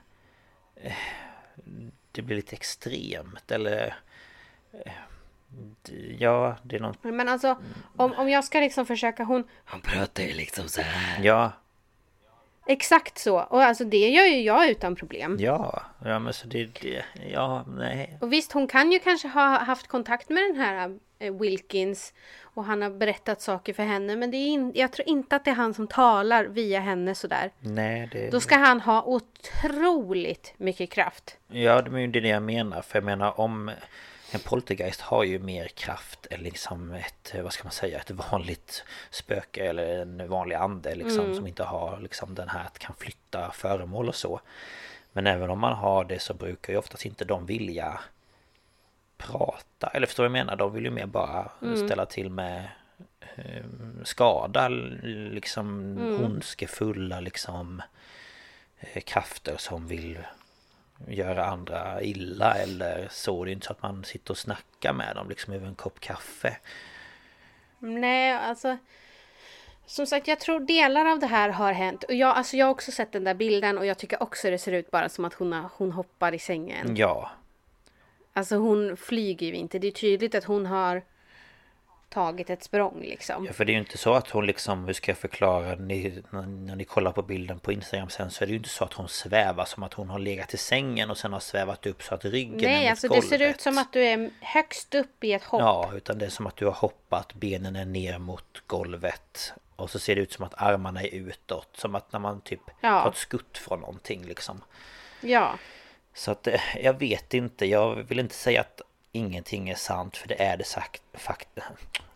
det blir lite extremt eller... eh, Ja, det är något... Men alltså om, om jag ska liksom försöka hon Han pratar ju liksom så här. Ja, Exakt så. Och alltså det gör ju jag utan problem. ja, ja men så det, det... Ja, nej. Och visst hon kan ju kanske ha haft kontakt med den här eh, Wilkins. Och han har berättat saker för henne. Men det är in, jag tror inte att det är han som talar via henne sådär. Nej, det... Då ska han ha otroligt mycket kraft. Ja, det är ju det jag menar. För jag menar om... En poltergeist har ju mer kraft än liksom ett, vad ska man säga, ett vanligt spöke eller en vanlig ande liksom som inte har liksom den här att kan flytta föremål och så. Men även om man har det så brukar ju oftast inte de vilja prata. Eller förstår du vad jag menar? De vill ju mer bara ställa till med eh, skada, liksom ondskefulla liksom eh, krafter som vill göra andra illa eller så. Det är inte så att man sitter och snackar med dem liksom över en kopp kaffe. Nej, alltså. Som sagt, jag tror delar av det här har hänt. Och jag, alltså jag har också sett den där bilden och jag tycker också det ser ut bara som att hon, hon hoppar i sängen. Ja, Alltså hon flyger ju inte. Det är tydligt att hon har tagit ett språng liksom. Ja, för det är ju inte så att hon liksom, hur ska jag förklara, ni, när, när ni kollar på bilden på Instagram sen så är det ju inte så att hon svävar som att hon har legat i sängen och sen har svävat upp så att ryggen är Nej, mot alltså golvet. det ser ut som att du är högst upp i ett hopp. Ja, utan det är som att du har hoppat, benen är ner mot golvet och så ser det ut som att armarna är utåt, som att när man typ Ja. ett skutt från någonting liksom. Ja. Så att eh, jag vet inte, jag vill inte säga att ingenting är sant för det är det sagt, fakt,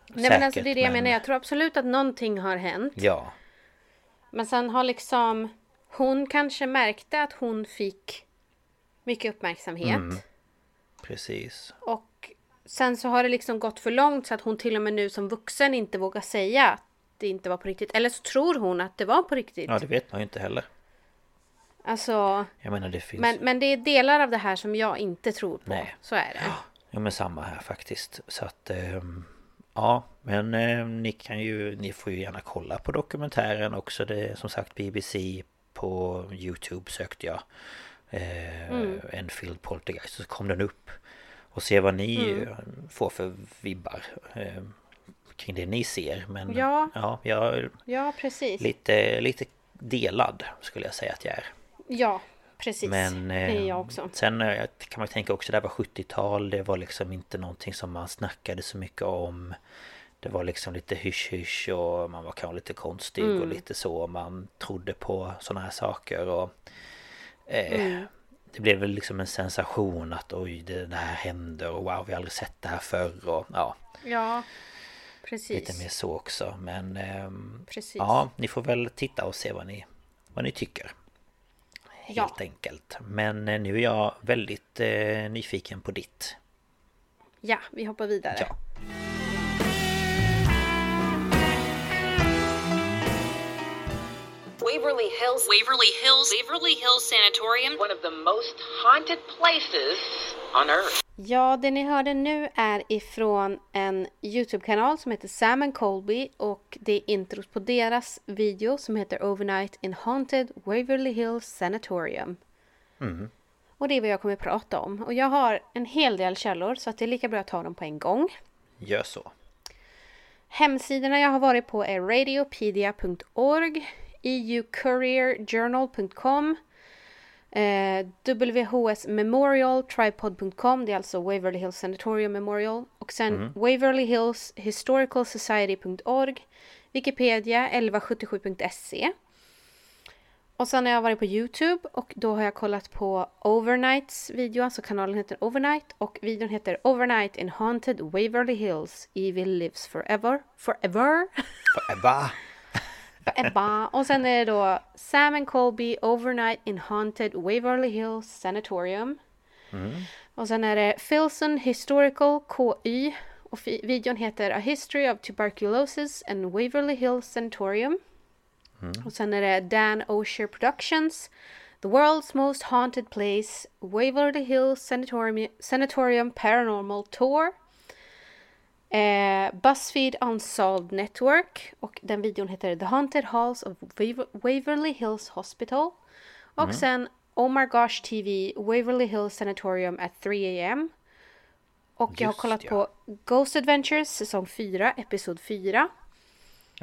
Nej men alltså det är det jag men- menar. Jag tror absolut att någonting har hänt. Ja, Men sen har liksom hon kanske märkte att hon fick mycket uppmärksamhet. Mm. precis. Och sen så har det liksom gått för långt så att hon till och med nu som vuxen inte vågar säga att det inte var på riktigt. Eller så tror hon att det var på riktigt. Ja, det vet man ju inte heller. Alltså, Jag menar det finns... men, men det är delar av det här som jag inte tror på. Nej. Så är det. Ja men samma här faktiskt. Så att... ehm, ja, men eh, ni kan ju... Ni får ju gärna kolla på dokumentären också. Det är som sagt BBC på Youtube sökte jag. Eh, Enfield Poltergeist. Så kom den upp. Och se vad ni eh, får för vibbar. Eh, kring det ni ser. Men Ja. ja jag är Ja, precis. lite, lite delad skulle jag säga att jag är. Ja, precis. Men det är eh, jag också. sen eh, kan man tänka också det här var 70-tal Det var liksom inte någonting som man snackade så mycket om Det var liksom lite hysch-hysch och man var kanske lite konstig Mm. och lite så Man trodde på sådana här saker och eh, Mm. Det blev väl liksom en sensation att oj det här händer och wow vi har aldrig sett det här förr och ja Ja, precis. Lite mer så också men ehm, Precis. Ja ni får väl titta och se vad ni Vad ni tycker Ja. Helt enkelt Men eh, nu är jag väldigt eh, nyfiken på ditt Ja, vi hoppar vidare. Ja Waverly Hills. Waverly Hills, Waverly Hills Sanatorium. One of the most haunted places on earth. Ja, det ni hörde nu är ifrån en Youtube-kanal som heter Sam and Colby och det är introt på deras video som heter Overnight in Haunted Waverly Hills Sanatorium. Och det är vad jag kommer att prata om. Och jag har en hel del källor så att det är lika bra att ta dem på en gång. Gör så Hemsidorna jag har varit på är radiopedia.org, eucourierjournal.com, Eh, WHS Memorial Tripod.com, det är alltså Waverly Hills Sanatorium Memorial. Och sen Mm. Waverly Hills Historical Society.org, Wikipedia 1177.se. Och sen har jag varit på Youtube och då har jag kollat på Overnights video, alltså kanalen heter Overnight och videon heter Overnight in Haunted Waverly Hills, Evil Lives Forever. Forever? Ebba! Ebba. Och sen är det då Sam and Colby Overnight in Haunted Waverly Hills Sanatorium. Och sen är det Filson Historical KY. Och videon heter A History of Tuberculosis and Waverly Hills Sanatorium. Och sen är det Dan Osher Productions. The World's Most Haunted Place Waverly Hills Sanatorium, Sanatorium Paranormal Tour. Eh, Buzzfeed Unsolved Network och den videon heter The Haunted Halls of Waver- Waverly Hills Hospital. Och sen Oh My Gosh TV Waverly Hills Sanatorium at 3 am. Och jag har Just kollat ja. på Ghost Adventures säsong 4, episod 4.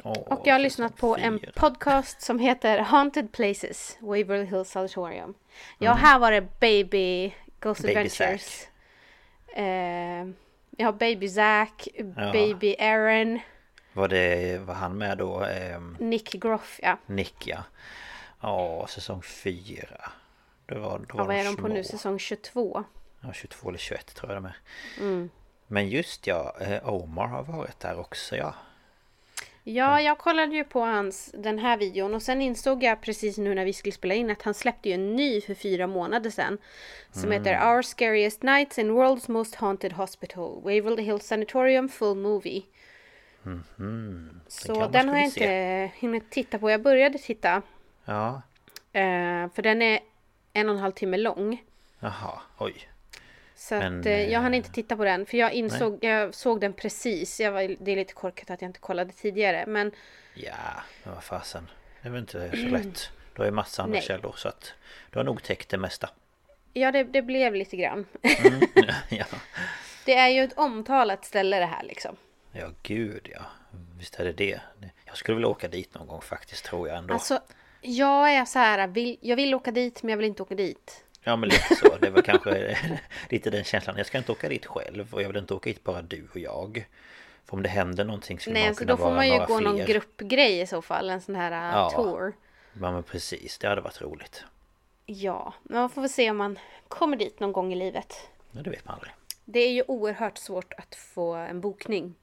Åh, Och jag har lyssnat på säsong en fyra. podcast som heter Haunted Places, Waverly Hills Sanatorium. Ja, här var det Baby Ghost Baby Adventures. Eh, jag har Baby Zack, Ja. Baby Aaron, Var det, var han med då? Ehm, Nick Groff, ja. Nick ja. Ja, säsong 4. Det var, då ja var vad är de på nu? Säsong 22. Ja, 22 eller 21 tror jag de är. Mm. Men just ja, eh, Omar har varit där också ja. Ja, jag kollade ju på hans, den här videon och sen insåg jag precis nu när vi skulle spela in att han släppte ju en ny för fyra månader sedan. Som heter Our Scariest Nights in World's Most Haunted Hospital, Waverly Hills Sanatorium Full Movie. Mhm. Så kanske den har jag inte hunnit titta på. Jag började titta, Ja, eh, för den är en och en halv timme lång. jaha, oj. Så Men, att, eh, jag hann eh, inte titta på den för jag insåg, jag såg den precis. Jag var, det är lite korkat att jag inte kollade tidigare men Ja, men vad fasen. Det är väl inte så lätt. Du har ju massa andra Nej. källor så att du har nog täckt det mesta. ja det, det blev lite grann. Mm, ja. det är ju ett omtalat ställe det här liksom. ja, gud ja. Visst är det det. Jag skulle vilja åka dit någon gång faktiskt tror jag ändå. Alltså jag är så här, vill, jag vill åka dit men jag vill inte åka dit. Ja men lite så. Det var kanske lite den känslan. Jag ska inte åka dit själv och jag vill inte åka dit bara du och jag. För om det händer någonting skulle Nej man alltså kunna då får vara man ju gå någon fler. gruppgrej i så fall, en sån här uh, Ja. tour. Ja men precis, det hade varit roligt. Ja, men man får väl se om man kommer dit någon gång i livet. Ja, det vet man aldrig. Det är ju oerhört svårt att få en bokning.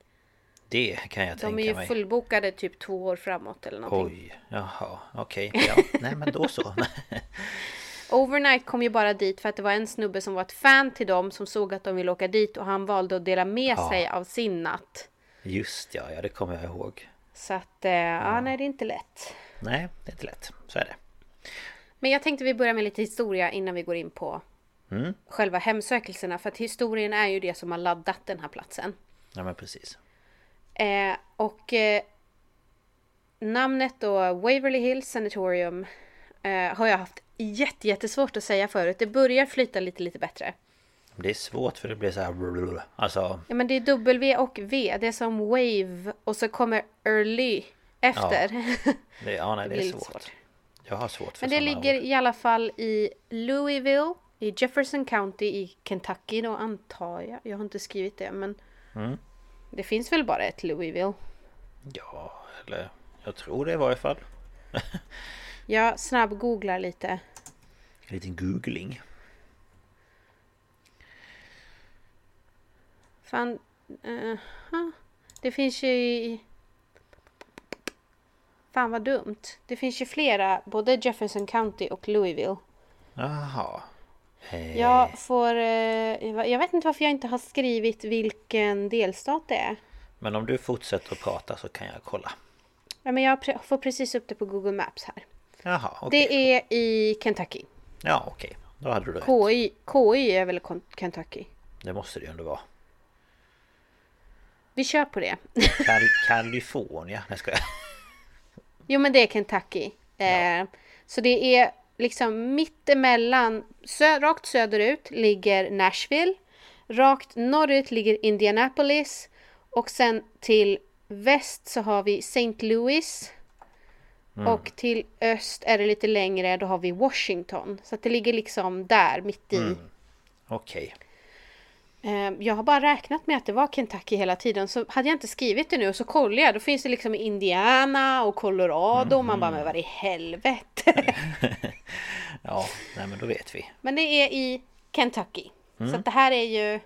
Det kan jag De tänka är ju mig. fullbokade typ två år framåt eller någonting. Oj, jaha, okej. Ja, nej men då så. Overnight kom ju bara dit för att det var en snubbe som var ett fan till dem som såg att de ville åka dit och han valde att dela med Ja. sig av sin natt. Just ja, ja det kommer jag ihåg. Så att, eh, ja nej det är inte lätt. Nej, det är inte lätt. Så är det. Men jag tänkte vi börjar med lite historia innan vi går in på Mm. själva hemsökelserna. För att historien är ju det som har laddat den här platsen. Ja men precis. Eh, och eh, namnet då, Waverly Hills Sanatorium, eh, har jag haft jätte, jättesvårt att säga förut. Det börjar flyta lite, lite bättre. Det är svårt för det blir så här. Alltså, Ja men det är W och V, det är som Wave och så kommer Early efter. det, ja nej det blir är svårt. svårt. Jag har svårt för Men det ligger ord. i alla fall i Louisville, i Jefferson County i Kentucky då antar jag. Jag har inte skrivit det men Mm. det finns väl bara ett Louisville. Ja, eller jag tror det i varje fall. Jag snabb-googlar lite. En liten googling. Fan, huh. det finns ju i... Fan vad dumt. Det finns ju flera, både Jefferson County och Louisville. Jaha. Eh, Jag får... eh, jag vet inte varför jag inte har skrivit vilken delstat det är. Men om du fortsätter att prata så kan jag kolla. Ja, men jag får precis upp det på Google Maps här. Jaha, okej. Det är i Kentucky. Ja, okej. Då hade du rätt. KI, KI är väl Kentucky? Det måste det ju ändå vara. Vi kör på det. Kal Kalifornien. Nej, ska jag. Jo men det är Kentucky. Eh, så det är liksom mittemellan, sö- rakt söderut ligger Nashville. Rakt norrut ligger Indianapolis. Och sen till väst så har vi St. Louis. Mm. Och till öst är det lite längre, då har vi Washington. Så att det ligger liksom där mitt i. Mm. Okej. Eh, Jag har bara räknat med att det var Kentucky hela tiden. Så hade jag inte skrivit det nu och så kollar jag. Då finns det liksom Indiana och Colorado. Och man bara, men vad i helvete. Ja, nej men då vet vi. Men det är i Kentucky. Så Mm. att det här är ju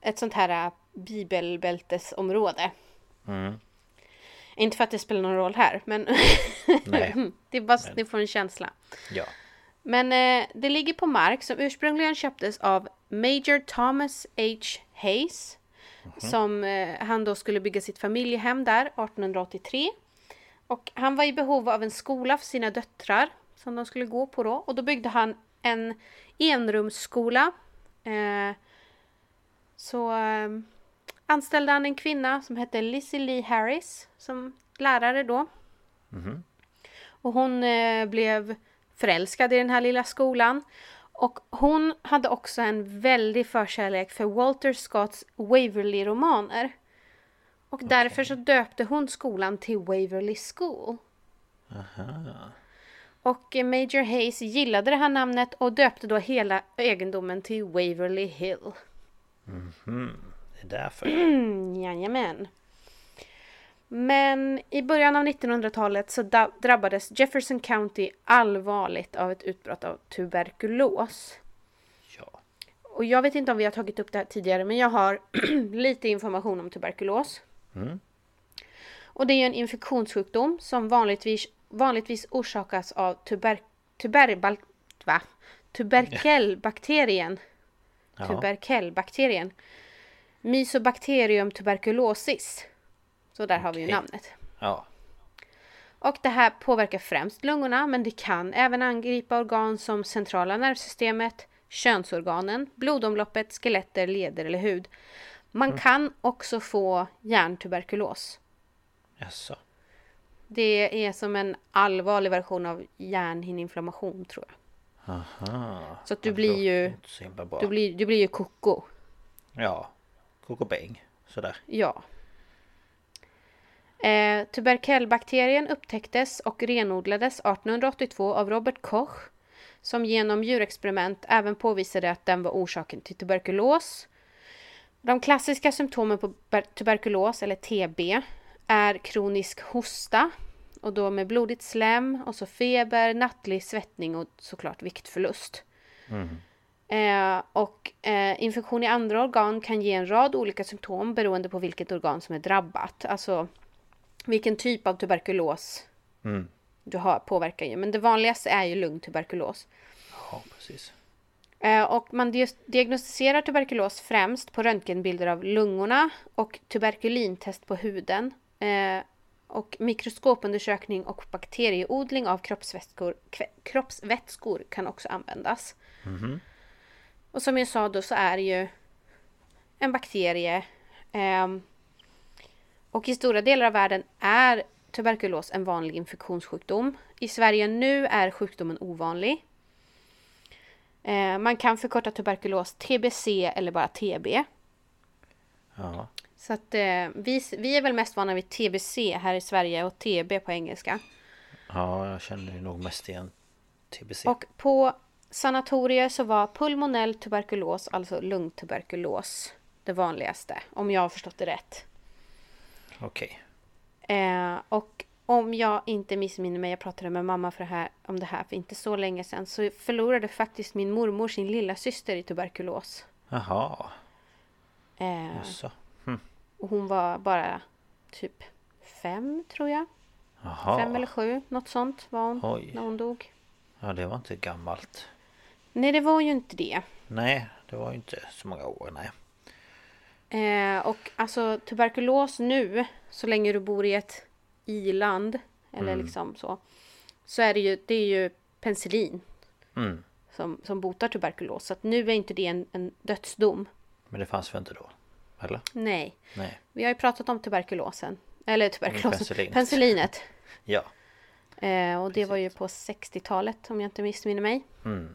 ett sånt här äh, bibelbältesområde. Mm. Inte för att det spelar någon roll här, men Nej. det är bara så att ni får en känsla. Ja. Men eh, det ligger på mark som ursprungligen köptes av Major Thomas H. Hayes. Som eh, han då skulle bygga sitt familjehem där 1883. Och han var i behov av en skola för sina döttrar som de skulle gå på då. Och då byggde han en enrumsskola. Eh, så eh, anställde han en kvinna som hette Lizzie Lee Harris som lärare då. Och hon eh, blev förälskad i den här lilla skolan. Och hon hade också en väldig förkärlek för Walter Scotts Waverley-romaner. Och därför så döpte hon skolan till Waverley School. Och eh, Major Hayes gillade det här namnet och döpte då hela egendomen till Waverley Hill. Det är därför. Mm, jajamän. Men i början av 1900-talet så drabbades Jefferson County allvarligt av ett utbrott av tuberkulos. Ja. Och jag vet inte om vi har tagit upp det här tidigare men jag har lite information om tuberkulos. Mm. Och det är ju en infektionssjukdom som vanligtvis, vanligtvis orsakas av tuber, tuberbal, va? tuberkelbakterien. Ja. Tuberkelbakterien. Mysobacterium tuberculosis. Så där har vi ju namnet. Ja. Och det här påverkar främst lungorna men det kan även angripa organ som centrala nervsystemet, könsorganen, blodomloppet, skeletter, leder eller hud. Man kan också få hjärntuberkulos. Jaså. Det är som en allvarlig version av hjärnhinneinflammation tror jag. Aha. Så att du blir ju- så. Du blir, du blir ju koko. Ja. Kokobäng. Sådär. Ja. Eh, tuberkelbakterien upptäcktes och renodlades 1882 av Robert Koch som genom djurexperiment även påvisade att den var orsaken till tuberkulos. De klassiska symptomen på ber- tuberkulos, eller TB, är kronisk hosta och då med blodigt slem och så feber, nattlig svettning och såklart viktförlust. Eh, och eh, infektion i andra organ kan ge en rad olika symptom beroende på vilket organ som är drabbat. Alltså vilken typ av tuberkulos Mm. du har påverkar ju. Men det vanligaste är ju lungtuberkulos. Ja, precis. Eh, och man di- diagnostiserar tuberkulos främst på röntgenbilder av lungorna och tuberkulintest på huden. Eh, och mikroskopundersökning och bakterieodling av kroppsvätskor, kroppsvätskor kan också användas. Och som jag sa då så är det ju en bakterie. ehm, och i stora delar av världen är tuberkulos en vanlig infektionssjukdom. I Sverige nu är sjukdomen ovanlig. Eh, man kan förkorta tuberkulos TBC eller bara TB. Ja. Så att eh, vi, vi är väl mest vana vid TBC här i Sverige och TB på engelska. Ja, jag känner nog mest igen TBC. Och på sanatorier så var pulmonell tuberkulos, alltså lungtuberkulos, det vanligaste. Om jag har förstått det rätt. Okej. Eh, och om jag inte missminner mig, jag pratade med mamma för det här, om det här för inte så länge sedan, så förlorade faktiskt min mormor sin lilla syster i tuberkulos. Jaha. Eh, Jaså. och hon var bara typ fem, tror jag. Jaha. Fem eller sju, något sånt var hon Oj. när hon dog. Ja, det var inte gammalt. Nej, det var ju inte det. Nej, det var ju inte så många år, nej. Eh, och alltså tuberkulos nu, så länge du bor i ett i-land, eller liksom så, så är det ju, det är ju penicillin Mm. som, som botar tuberkulos. Så att nu är inte det en, en dödsdom. Men det fanns väl inte då? Eller? Nej. Nej. Vi har ju pratat om tuberkulosen. Eller tuberkulosen. penicillinet. Penicillinet. Ja. Eh, och det var ju på 60-talet om jag inte missminner mig. Mm.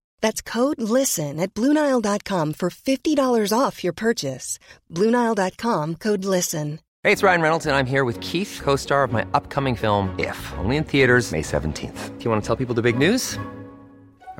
That's code LISTEN at Bluenile.com for $50 off your purchase. Bluenile.com code LISTEN. Hey, it's Ryan Reynolds, and I'm here with Keith, co star of my upcoming film, If, only in theaters, May 17th. Do you want to tell people the big news?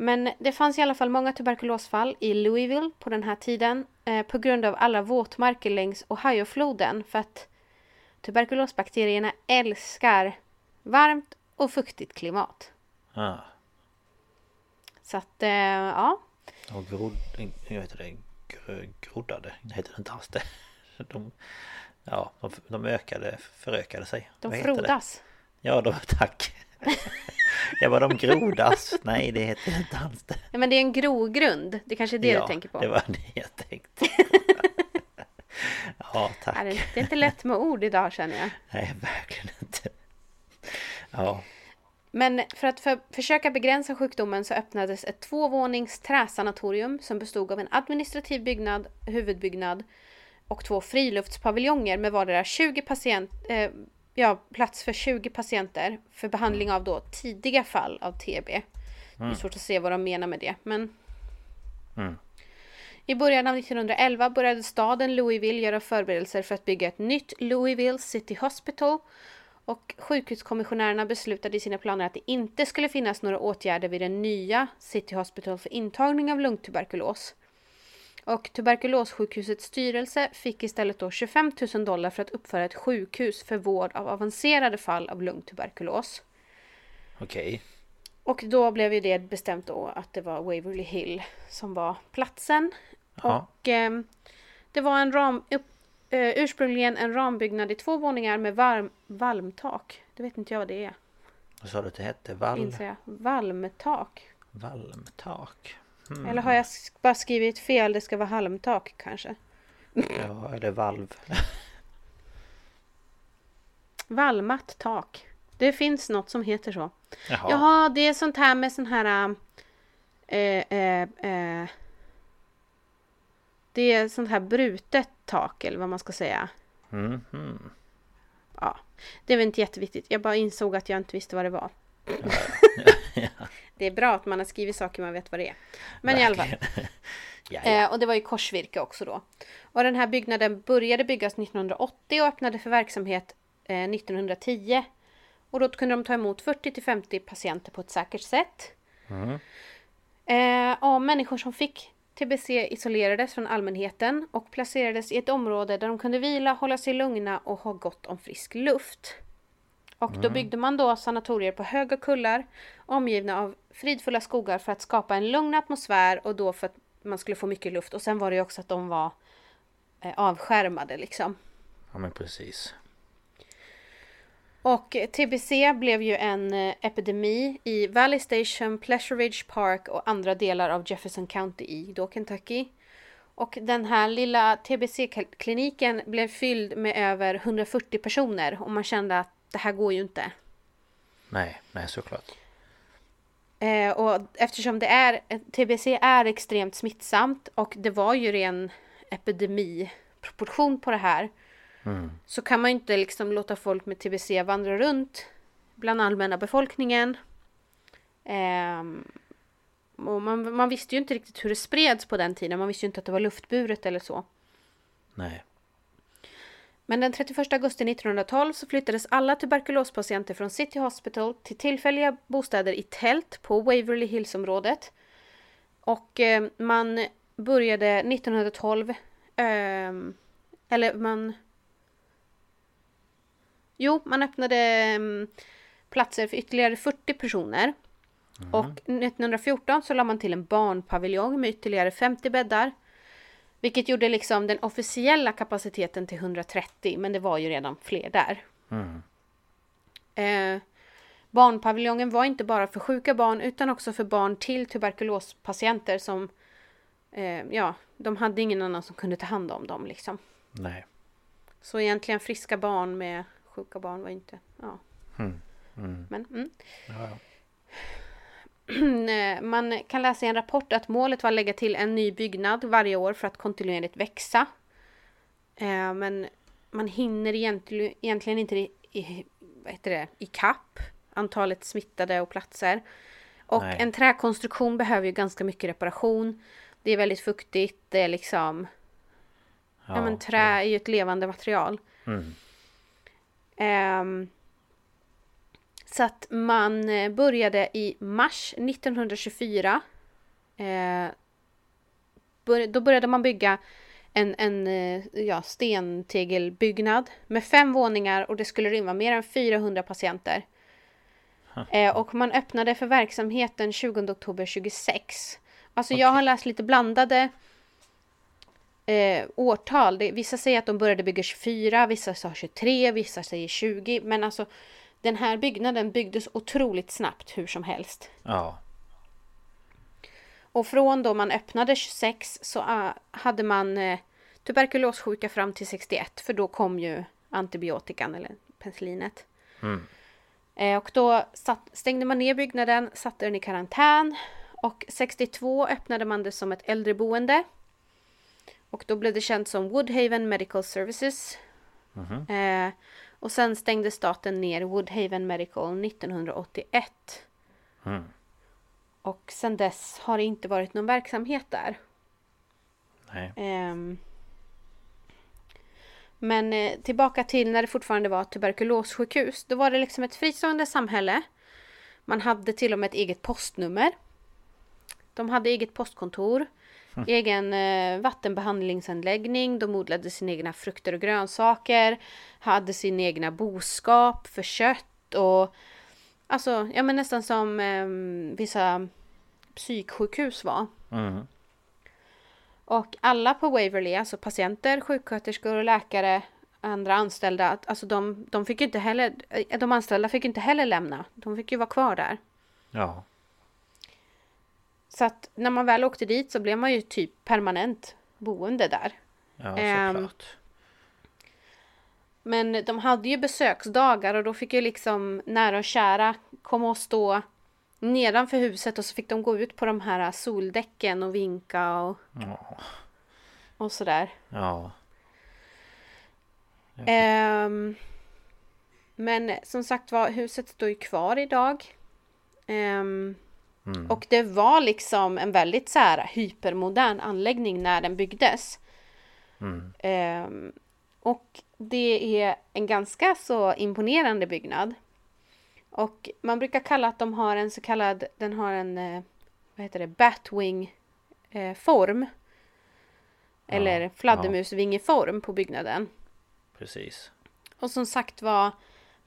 Men det fanns i alla fall många tuberkulosfall i Louisville på den här tiden eh, på grund av alla våtmarker längs Ohiofloden för att tuberkulosbakterierna älskar varmt och fuktigt klimat. Ah. Så att, eh, ja. Och grod... Jag vet det, gr, groddade. Heter det inte alls det. De, ja, de, de ökade, förökade sig. De heter frodas. Ja, de, tack. Jag bara, de grodas. Nej, det heter inte alls det. Ja, men det är en grogrund. Det kanske är det ja, du tänker på. det var det jag tänkte. ja, tack. Ja, det det är inte lätt med ord idag känner jag. Nej, verkligen inte. Ja, Men för att för, försöka begränsa sjukdomen så öppnades ett tvåvånings träsanatorium som bestod av en administrativ byggnad, huvudbyggnad och två friluftspaviljonger med vardera 20 patient, eh, ja, plats för 20 patienter för behandling av då tidiga fall av TB. Det är Mm. svårt att se vad de menar med det, men Mm. i början av 1911 började staden Louisville göra förberedelser för att bygga ett nytt Louisville City Hospital och sjukhuskommissionärerna beslutade i sina planer att det inte skulle finnas några åtgärder vid den nya City Hospital för intagning av lungtuberkulos. Och tuberkulossjukhusets styrelse fick istället då 25 000 dollar för att uppföra ett sjukhus för vård av avancerade fall av lungtuberkulos. okej. Och då blev ju det bestämt då att det var Waverly Hill som var platsen. Ja. Och ehm, det var en ram, upp, eh, ursprungligen en rambyggnad i två våningar med varm, valmtak. Det vet inte jag vad det är. Vad sa du att det hette? Jag. Valmtak. Valmtak? Hmm. Eller har jag sk- bara skrivit fel? Det ska vara halmtak kanske. Ja, eller valv. Valmat tak. Det finns något som heter så. Jaha. Jaha, det är sånt här med sån här... Eh, eh, eh, det är sånt här brutet tak eller vad man ska säga. Mm, mm. Ja, det är väl inte jätteviktigt. Jag bara insåg att jag inte visste vad det var. Det är bra att man har skrivit saker man vet vad det är. Men i alla fall. Ja, ja. Eh, och det var ju korsvirke också då. Och den här byggnaden började byggas 1980 och öppnade för verksamhet eh, 1910. Och då kunde de ta emot 40 till 50 patienter på ett säkert sätt. Mm. Eh, människor som fick TBC isolerades från allmänheten och placerades i ett område där de kunde vila, hålla sig lugna och ha gott om frisk luft. Och då Mm. byggde man då sanatorier på höga kullar omgivna av fridfulla skogar för att skapa en lugn atmosfär och då för att man skulle få mycket luft. Och sen var det ju också att de var eh, avskärmade liksom. ja, men precis. Och TBC blev ju en eh, epidemi i Valley Station, Pleasure Ridge Park och andra delar av Jefferson County i då Kentucky. Och den här lilla TBC-kliniken blev fylld med över 140 personer och man kände att det här går ju inte. Nej, nej såklart. Eh, och eftersom det är, TBC är extremt smittsamt och det var ju ren epidemiproportion på det här. Mm. Så kan man ju inte liksom låta folk med TBC vandra runt bland allmänna befolkningen. Och man, man visste ju inte riktigt hur det spreds på den tiden. Man visste ju inte att det var luftburet eller så. Nej. Men den 31 augusti 1912 så flyttades alla tuberkulospatienter från City Hospital till tillfälliga bostäder i tält på Waverly Hills-området. Och eh, man började 1912, ehm, eller man... Jo, man öppnade ehm, platser för ytterligare 40 personer. Och 1914 så la man till en barnpaviljong med ytterligare 50 bäddar. Vilket gjorde liksom den officiella kapaciteten till 130 men det var ju redan fler där. Mm. Eh, barnpaviljongen var inte bara för sjuka barn utan också för barn till tuberkulospatienter som eh, ja, de hade ingen annan som kunde ta hand om dem liksom. Nej. Så egentligen friska barn med sjuka barn var inte, ja. Mm. Mm. Men, mm. Ja, ja. Eh, Man kan läsa i en rapport att målet var att lägga till en ny byggnad varje år för att kontinuerligt växa. Eh, Men man hinner egentligen, inte i, vad heter det, i kapp antalet smittade och platser. Och Nej. en träkonstruktion behöver ju ganska mycket reparation. Det är väldigt fuktigt, det är liksom... Ja, Ja, men trä är ju ett levande material. Mm. Ehm, så att man eh, började i mars 1924. Eh, då började man bygga en, en eh, ja, stentegelbyggnad med fem våningar och det skulle rymma mer än 400 patienter. Eh, och man öppnade för verksamhet den 20 oktober 26. Alltså jag har läst lite blandade eh, årtal. Det, vissa säger att de började bygga 24, vissa sa 23, vissa säger 20. Men alltså den här byggnaden byggdes otroligt snabbt hur som helst. Ja. Och från då man öppnade 26 så ah, hade man eh, tuberkulossjuka fram till 61 för då kom ju antibiotikan eller penicillinet. Mm. Eh, och då satt, stängde man ner byggnaden, satte den i karantän och 62 öppnade man det som ett äldreboende. Och då blev det känt som Woodhaven Medical Services. Mhm. Eh, och sen stängde staten ner Woodhaven Medical 1981. Mm. Och sen dess har det inte varit någon verksamhet där. Nej. Ehm. Men eh, tillbaka till när det fortfarande var tuberkulossjukhus. Då var det liksom ett fristående samhälle. Man hade till och med ett eget postnummer. De hade eget postkontor. Egen eh, vattenbehandlingsanläggning. De odlade sina egna frukter och grönsaker. Hade sin egna boskap för kött och Alltså, ja men nästan som eh, vissa psyksjukhus var. Mm. Och alla på Waverly, alltså patienter, sjuksköterskor och läkare, andra anställda, alltså de, de fick inte heller, eh, de anställda fick inte heller lämna. De fick ju vara kvar där. Ja. Så att när man väl åkte dit så blev man ju typ permanent boende där. Ja, Ehm, såklart. Men de hade ju besöksdagar och då fick ju liksom nära och kära komma och stå nedanför huset och så fick de gå ut på de här soldäcken och vinka och, Ja. och sådär. Ja. Ehm, men som sagt var, huset står ju kvar idag. Ehm, Mm. Och det var liksom en väldigt så här hypermodern anläggning när den byggdes. Mm. Ehm, och det är en ganska så imponerande byggnad. Och man brukar kalla att de har en så kallad, den har en, eh, vad heter det, Batwing eh, form. Eller fladdermusvingeform på byggnaden. Precis. Och som sagt var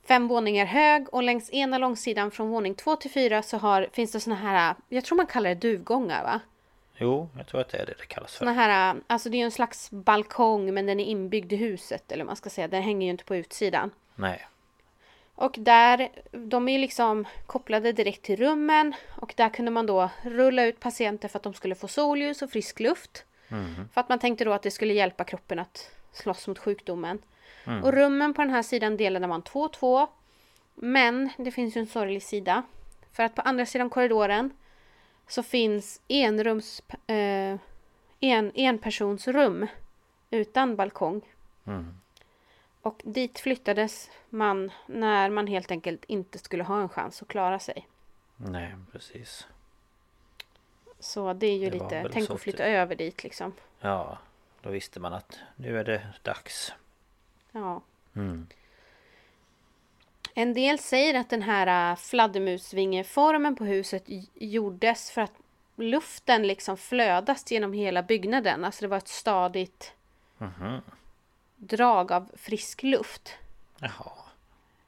fem våningar hög och längs ena långsidan från våning två till fyra så har, finns det såna här, jag tror man kallar det duvgångar va? Jo, jag tror att det är det det kallas för. Såna här, alltså det är ju en slags balkong men den är inbyggd i huset eller man ska säga. Den hänger ju inte på utsidan. Nej. Och där, de är ju liksom kopplade direkt till rummen och där kunde man då rulla ut patienter för att de skulle få solljus och frisk luft. Mhm. För att man tänkte då att det skulle hjälpa kroppen att slåss mot sjukdomen. Mm. Och rummen på den här sidan delade man två och två. Men det finns ju en sorglig sida. För att på andra sidan korridoren så finns enrums, eh, en, enpersonsrum utan balkong. Mm. Och dit flyttades man när man helt enkelt inte skulle ha en chans att klara sig. Nej, precis. Så det är ju Det lite, tänk att flytta typ. över dit liksom. Ja, då visste man att nu är det dags. Ja. Mm. En del säger att den här äh, fladdermusvingeformen på huset gjordes för att luften liksom flödas genom hela byggnaden. Alltså det var ett stadigt Mhm. drag av frisk luft. Jaha.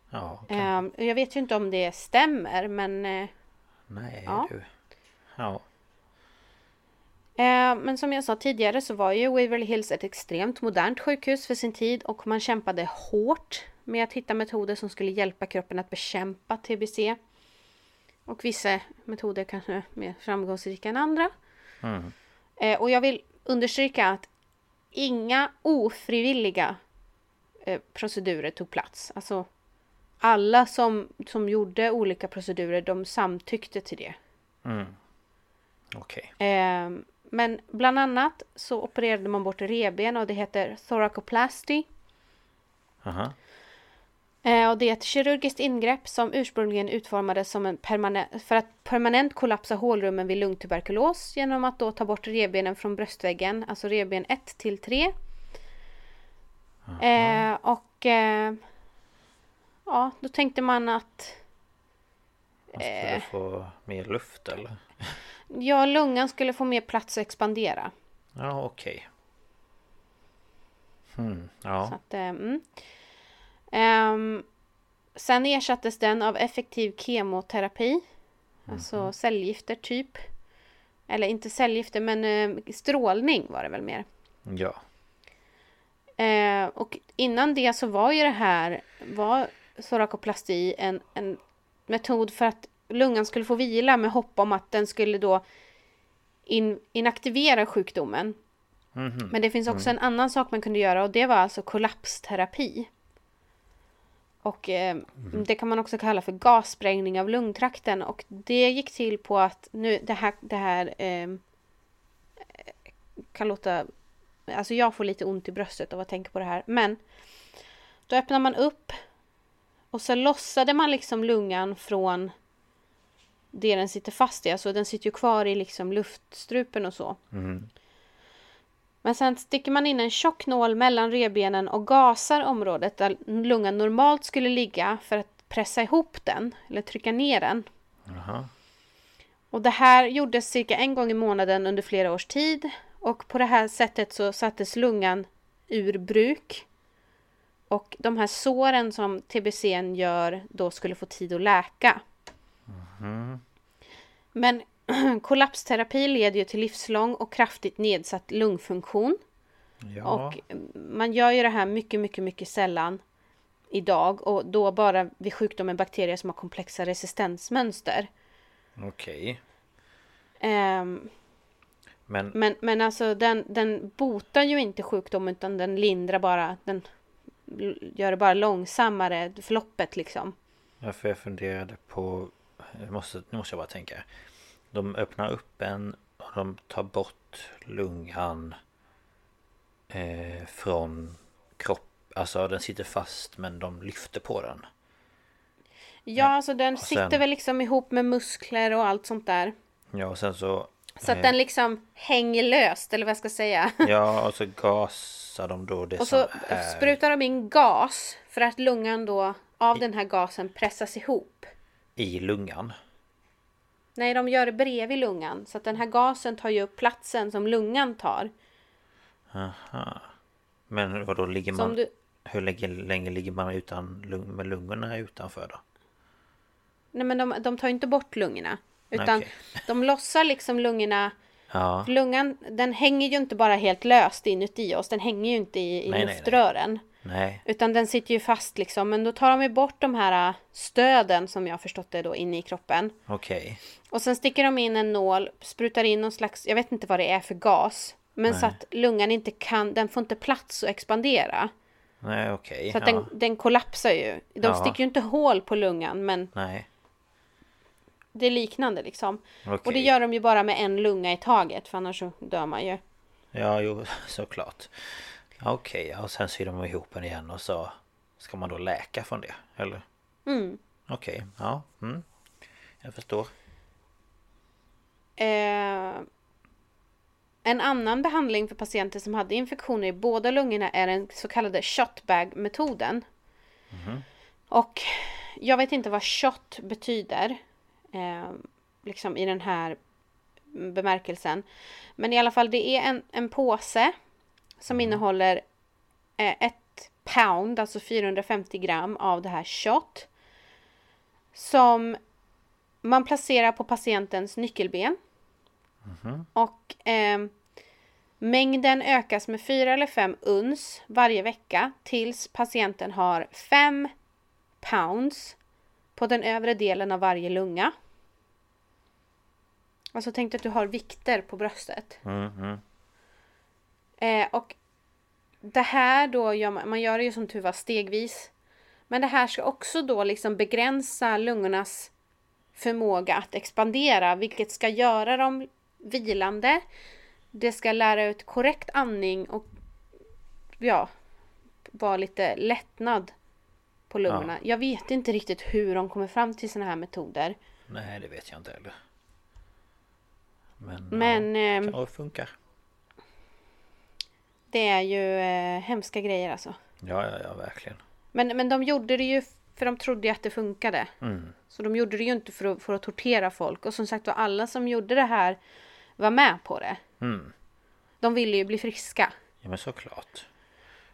Ja, Ehm, jag vet ju inte om det stämmer men eh, nej Ja. du. Ja. Eh, Men som jag sa tidigare så var ju Waverly Hills ett extremt modernt sjukhus för sin tid och man kämpade hårt med att hitta metoder som skulle hjälpa kroppen att bekämpa TBC. Och vissa metoder kanske mer framgångsrika än andra. Mm. Eh, Och jag vill understryka att inga ofrivilliga eh, procedurer tog plats. Alltså alla som, som gjorde olika procedurer de samtyckte till det. Mm. Okej. Eh, men bland annat så opererade man bort revben och det heter thoracoplasty. Aha. Eh, och det är ett kirurgiskt ingrepp som ursprungligen utformades som en permanent, för att permanent kollapsa hålrummen vid lungtuberkulos genom att då ta bort revbenen från bröstväggen, alltså revben 1 till 3. Eh, och eh, ja, då tänkte man att Man skulle få mer luft eller? Ja, lungan skulle få mer plats att expandera. Ja, okej. Hmm. Ja. Så att, eh, mm. Ehm, sen ersattes den av effektiv kemoterapi. Alltså cellgifter typ. Eller inte cellgifter men eh, strålning var det väl mer. Ja. Eh, och innan det så var ju det här var thorakoplasti en, en metod för att lungan skulle få vila med hopp om att den skulle då in, inaktivera sjukdomen. Mhm. Men det finns också Mm. en annan sak man kunde göra och det var alltså kollapsterapi. Och eh, Mhm. det kan man också kalla för gassprängning av lungtrakten och det gick till på att nu det här, det här eh, kan låta Alltså jag får lite ont i bröstet av att tänka på det här men Då öppnar man upp och så lossade man liksom lungan från det den sitter fast i. Alltså den sitter ju kvar i liksom luftstrupen och så. Mm. Men sen sticker man in en tjock nål mellan revbenen och gasar området där lungan normalt skulle ligga för att pressa ihop den eller trycka ner den. Jaha. Och det här gjordes cirka en gång i månaden under flera års tid och på det här sättet så sattes lungan ur bruk. Och de här såren som TBC gör då skulle få tid att läka. Mm. Men kollapsterapi leder ju till livslång och kraftigt nedsatt lungfunktion. Ja. Och man gör ju det här mycket, mycket, mycket sällan idag och då bara vid sjukdom med bakterier som har komplexa resistensmönster. Okej. Ehm, Men, men, men alltså den, den botar ju inte sjukdom utan den lindrar bara, den gör det bara långsammare, förloppet liksom. ja, för jag funderade på... Jag måste, nu måste jag bara tänka. De öppnar upp en och de tar bort lungan eh, från kropp. Alltså den sitter fast men de lyfter på den. Ja, alltså den sen- sitter väl liksom ihop med muskler och allt sånt där. Ja och sen så... Så att eh, den liksom hänger löst, eller vad jag ska säga. Ja och så gasar de då det Och så är sprutar de in gas för att lungan då av den här gasen pressas ihop. I lungan. Nej, de gör det bredvid lungan. Så att den här gasen tar ju upp platsen som lungan tar. Aha. Men vad då ligger man... du- Hur länge, länge ligger man utan lung, med lungorna utanför då? Nej, men de, de tar ju inte bort lungorna. Utan Okej. de lossar liksom lungorna. Ja. Lungan, den hänger ju inte bara helt löst inuti oss. Den hänger ju inte i, i Nej, nej, nej. Nej. Utan den sitter ju fast liksom. Men då tar de ju bort de här äh, stöden som jag har förstått det då inne i kroppen. Okej. Och sen sticker de in en nål, sprutar in någon slags, jag vet inte vad det är för gas. Men så Nej. att lungan inte kan, den får inte plats att expandera. Nej okej. Så att ja. den, den kollapsar ju. De Ja. sticker ju inte hål på lungan men Nej. det är liknande liksom. Och det gör de ju bara med en lunga i taget för annars så dör man ju. Ja jo såklart. Okej ja, och sen syr de ihop den igen och så ska man då läka från det eller? Mm. Okej, ja. Mm. Jag förstår. Eh, en annan behandling för patienter som hade infektioner i båda lungorna är den så kallade shotbag-metoden. Mhm. Och jag vet inte vad shot betyder. Eh, liksom i den här bemärkelsen. Men i alla fall det är en, en påse som innehåller eh, ett pound, alltså 450 gram av det här shot. Som man placerar på patientens nyckelben. Mhm. Och eh, mängden ökas med 4 eller 5 uns varje vecka tills patienten har 5 pounds på den övre delen av varje lunga. Alltså tänk dig att du har vikter på bröstet. Mm, mm. Eh, och det här då gör man, man gör det ju som tur var stegvis. Men det här ska också då liksom begränsa lungornas förmåga att expandera, vilket ska göra dem vilande. Det ska lära ut korrekt andning och ja, vara lite lättnad på lungorna. Ja. Jag vet inte riktigt hur de kommer fram till sådana här metoder. Nej, det vet jag inte heller. Men, Men ja, ehm, kanske funkar. Det är ju eh, hemska grejer alltså. Ja, ja, ja, verkligen. Men, men de gjorde det ju för de trodde ju att det funkade. Mm. Så de gjorde det ju inte för att, för att tortera folk. Och som sagt var alla som gjorde det här var med på det. Mm. De ville ju bli friska. Ja, men såklart.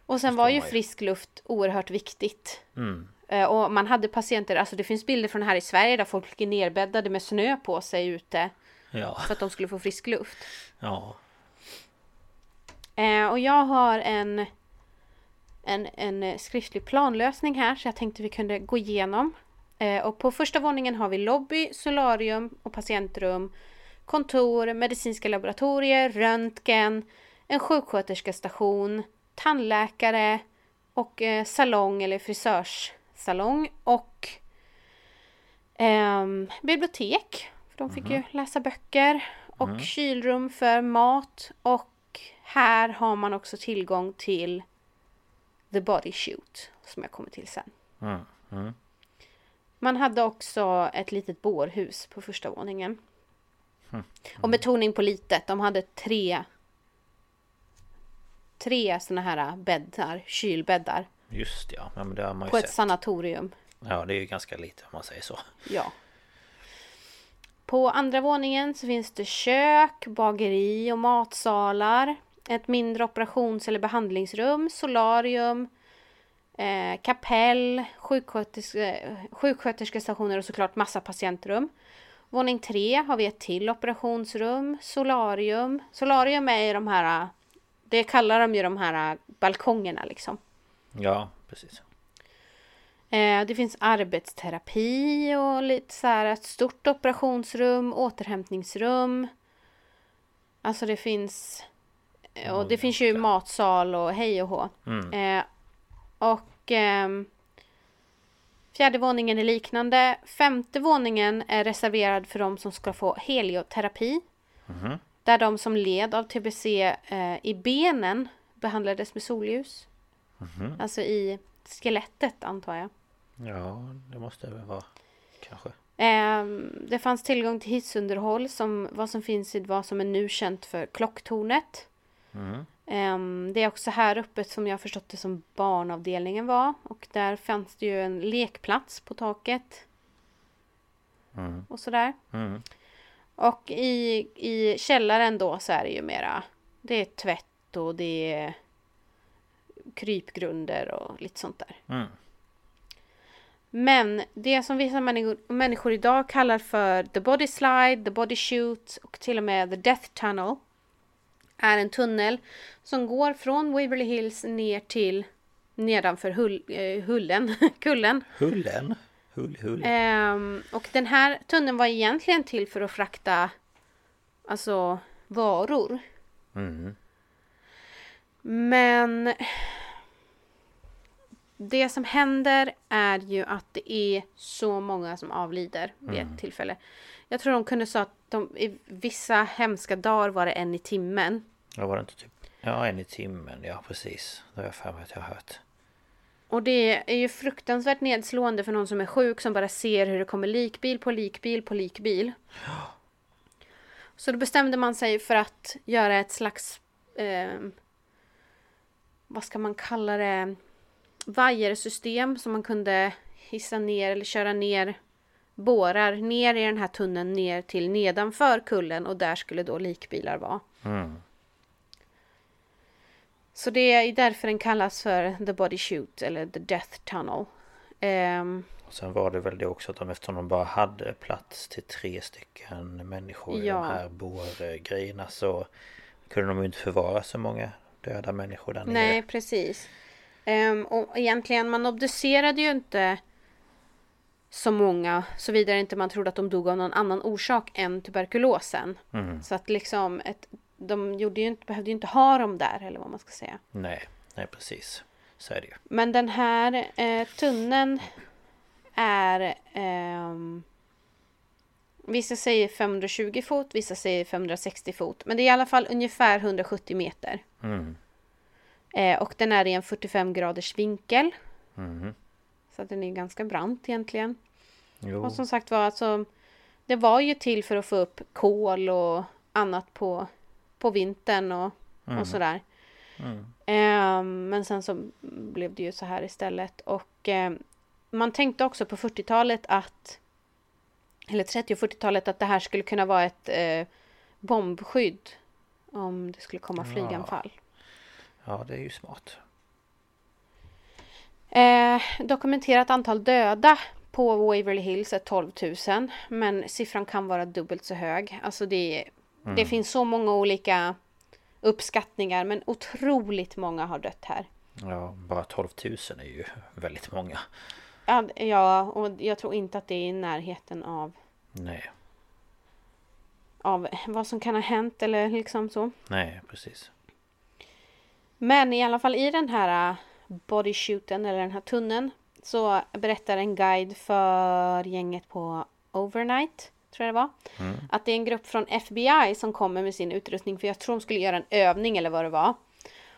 Och sen var ju. frisk luft oerhört viktigt. Mm. Eh, Och man hade patienter, alltså det finns bilder från här i Sverige där folk ligger nerbäddade med snö på sig ute. Ja. För att de skulle få frisk luft. Ja. Eh, och jag har en, en, en eh, skriftlig planlösning här så jag tänkte vi kunde gå igenom. Eh, och på första våningen har vi lobby, solarium och patientrum, kontor, medicinska laboratorier, röntgen, en sjuksköterskestation, tandläkare och eh, salong eller frisörssalong och ehm, bibliotek. För de fick ju läsa böcker. Och Mhm. kylrum för mat. Och här har man också tillgång till The Body Shoot. Som jag kommer till sen. Mm. Mm. Man hade också ett litet bårhus på första våningen. Mm. Och betoning på litet. De hade tre Tre såna här bäddar, kylbäddar. Just ja. men det har man ju På ett sett. sanatorium. Ja, det är ju ganska lite om man säger så. Ja. På andra våningen så finns det kök, bageri och matsalar. Ett mindre operations eller behandlingsrum, solarium, eh, kapell, sjuksköterske, sjuksköterskestationer och såklart massa patientrum. Våning tre har vi ett till operationsrum, solarium. Solarium är ju de här, det kallar de ju de här balkongerna liksom. Ja, precis. Eh, det finns arbetsterapi och lite så här ett stort operationsrum, återhämtningsrum. Alltså det finns... eh, Och det finns ju matsal och hej och hå. Mm. Eh, och ehm, fjärde våningen är liknande. Femte våningen är reserverad för de som ska få helioterapi. Mhm. Där de som led av TBC eh, i benen behandlades med solljus. Mhm. Alltså i skelettet antar jag. Ja, det måste väl vara kanske. Ehm, det fanns tillgång till hissunderhåll som vad som finns i vad som är nu känt för klocktornet. Mm. Det är också här uppe som jag förstått det som barnavdelningen var. Och där fanns det ju en lekplats på taket. Mm. Och sådär. Mm. Och i, i källaren då så är det ju mera Det är tvätt och det är krypgrunder och lite sånt där. Mm. Men det som vissa människor, människor idag kallar för the body slide, the body shoot och till och med the death tunnel är en tunnel som går från Waverly Hills ner till nedanför hull, eh, Hullen, kullen. Hullen? Hull, hull. Ehm, och den här tunneln var egentligen till för att frakta alltså varor. Mm. Men det som händer är ju att det är så många som avlider vid Mm. ett tillfälle. Jag tror de kunde säga att de, i vissa hemska dagar var det en i timmen. Ja, var det inte typ... Ja, en i timmen. Ja, precis. Det har jag för mig att jag har hört. Och det är ju fruktansvärt nedslående för någon som är sjuk som bara ser hur det kommer likbil på likbil på likbil. Så då bestämde man sig för att göra ett slags... Eh, vad ska man kalla det? Vajersystem som man kunde hissa ner eller köra ner bårar ner i den här tunneln ner till nedanför kullen och där skulle då likbilar vara. Mm. Så det är därför den kallas för The Body Shoot eller The Death Tunnel. Um, Sen var det väl det också att de eftersom de bara hade plats till tre stycken människor i Ja. de här bårgrejerna så kunde de ju inte förvara så många döda människor där nej, nere. precis. Ehm, och egentligen, man obducerade ju inte så många såvida inte man trodde att de dog av någon annan orsak än tuberkulosen. Mm. Så att liksom, ett, de gjorde ju inte, behövde ju inte ha dem där eller vad man ska säga. Nej, nej precis. Så är det ju. Men den här eh, tunneln är ehm, Vissa säger 520 fot, vissa säger 560 fot. Men det är i alla fall ungefär 170 meter. Mm. Eh, och den är i en 45 graders vinkel. Mhm. Så att den är ganska brant egentligen. Jo. Och som sagt var, alltså, det var ju till för att få upp kol och annat på, på vintern och, Mm. och sådär. Mm. Ehm, men sen så blev det ju så här istället. Och ehm, man tänkte också på 40-talet att eller 30 och 40-talet att det här skulle kunna vara ett eh, bombskydd om det skulle komma Ja. flyganfall. Ja, det är ju smart. Eh, dokumenterat antal döda på Waverly Hills är 12 000 men siffran kan vara dubbelt så hög. Alltså det, det Mm. finns så många olika uppskattningar men otroligt många har dött här. Ja, bara 12 000 är ju väldigt många. Ja, Ja, och jag tror inte att det är i närheten av, Nej, av vad som kan ha hänt eller liksom så. nej precis. Men i alla fall i den här äh, body shooten eller den här tunneln så berättar en guide för gänget på Overnight, tror jag det var, Mm. att det är en grupp från FBI som kommer med sin utrustning för jag tror de skulle göra en övning eller vad det var.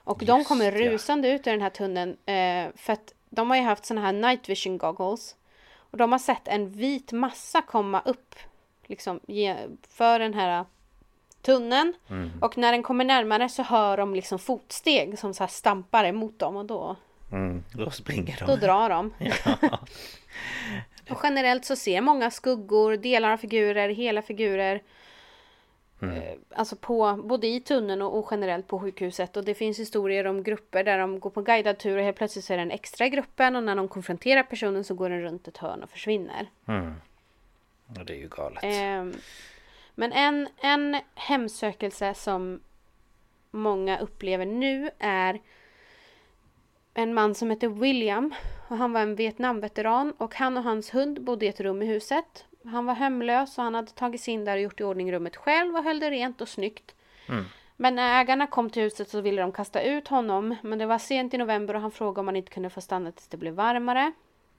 Och de Just kommer ja. rusande ut ur den här tunneln eh, för att de har ju haft såna här night vision goggles. Och de har sett en vit massa komma upp liksom för den här tunneln. Mm. Och när den kommer närmare så hör de liksom fotsteg som så här stampar emot dem och då, Mm. Då springer de. då drar de. Ja. Och generellt så ser många skuggor, delar av figurer, hela figurer. Mm. Eh, Alltså på, både i tunneln och, och generellt på sjukhuset. Och det finns historier om grupper där de går på guidad tur och helt plötsligt så är det en extra i gruppen. Och när de konfronterar personen så går den runt ett hörn och försvinner. Mm. Ja, det är ju galet. Ehm, men en, en hemsökelse som många upplever nu är en man som heter William. Och han var en Vietnamveteran och han och hans hund bodde i ett rum i huset. Han var hemlös och han hade tagit sig in där och gjort i ordning rummet själv och höll det rent och snyggt. Mm. Men när ägarna kom till huset så ville de kasta ut honom. Men det var sent i november och han frågade om han inte kunde få stanna tills det blev varmare.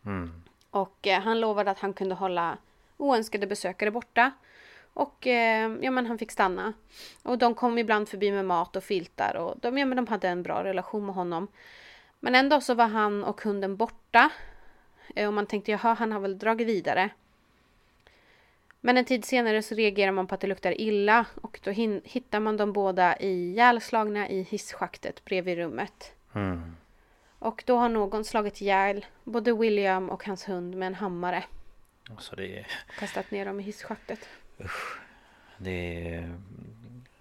Mm. Och eh, han lovade att han kunde hålla oönskade besökare borta. Och eh, ja, men han fick stanna. Och de kom ibland förbi med mat och filtar och de, ja, men de hade en bra relation med honom. Men en dag så var han och hunden borta. Eh, och man tänkte jaha, han har väl dragit vidare. Men en tid senare så reagerar man på att det luktar illa och då hittar man dem båda ihjälslagna i hisschaktet bredvid rummet. Mm. Och då har någon slagit ihjäl både William och hans hund med en hammare. Så det är... Kastat ner dem i hisschaktet. Det, är,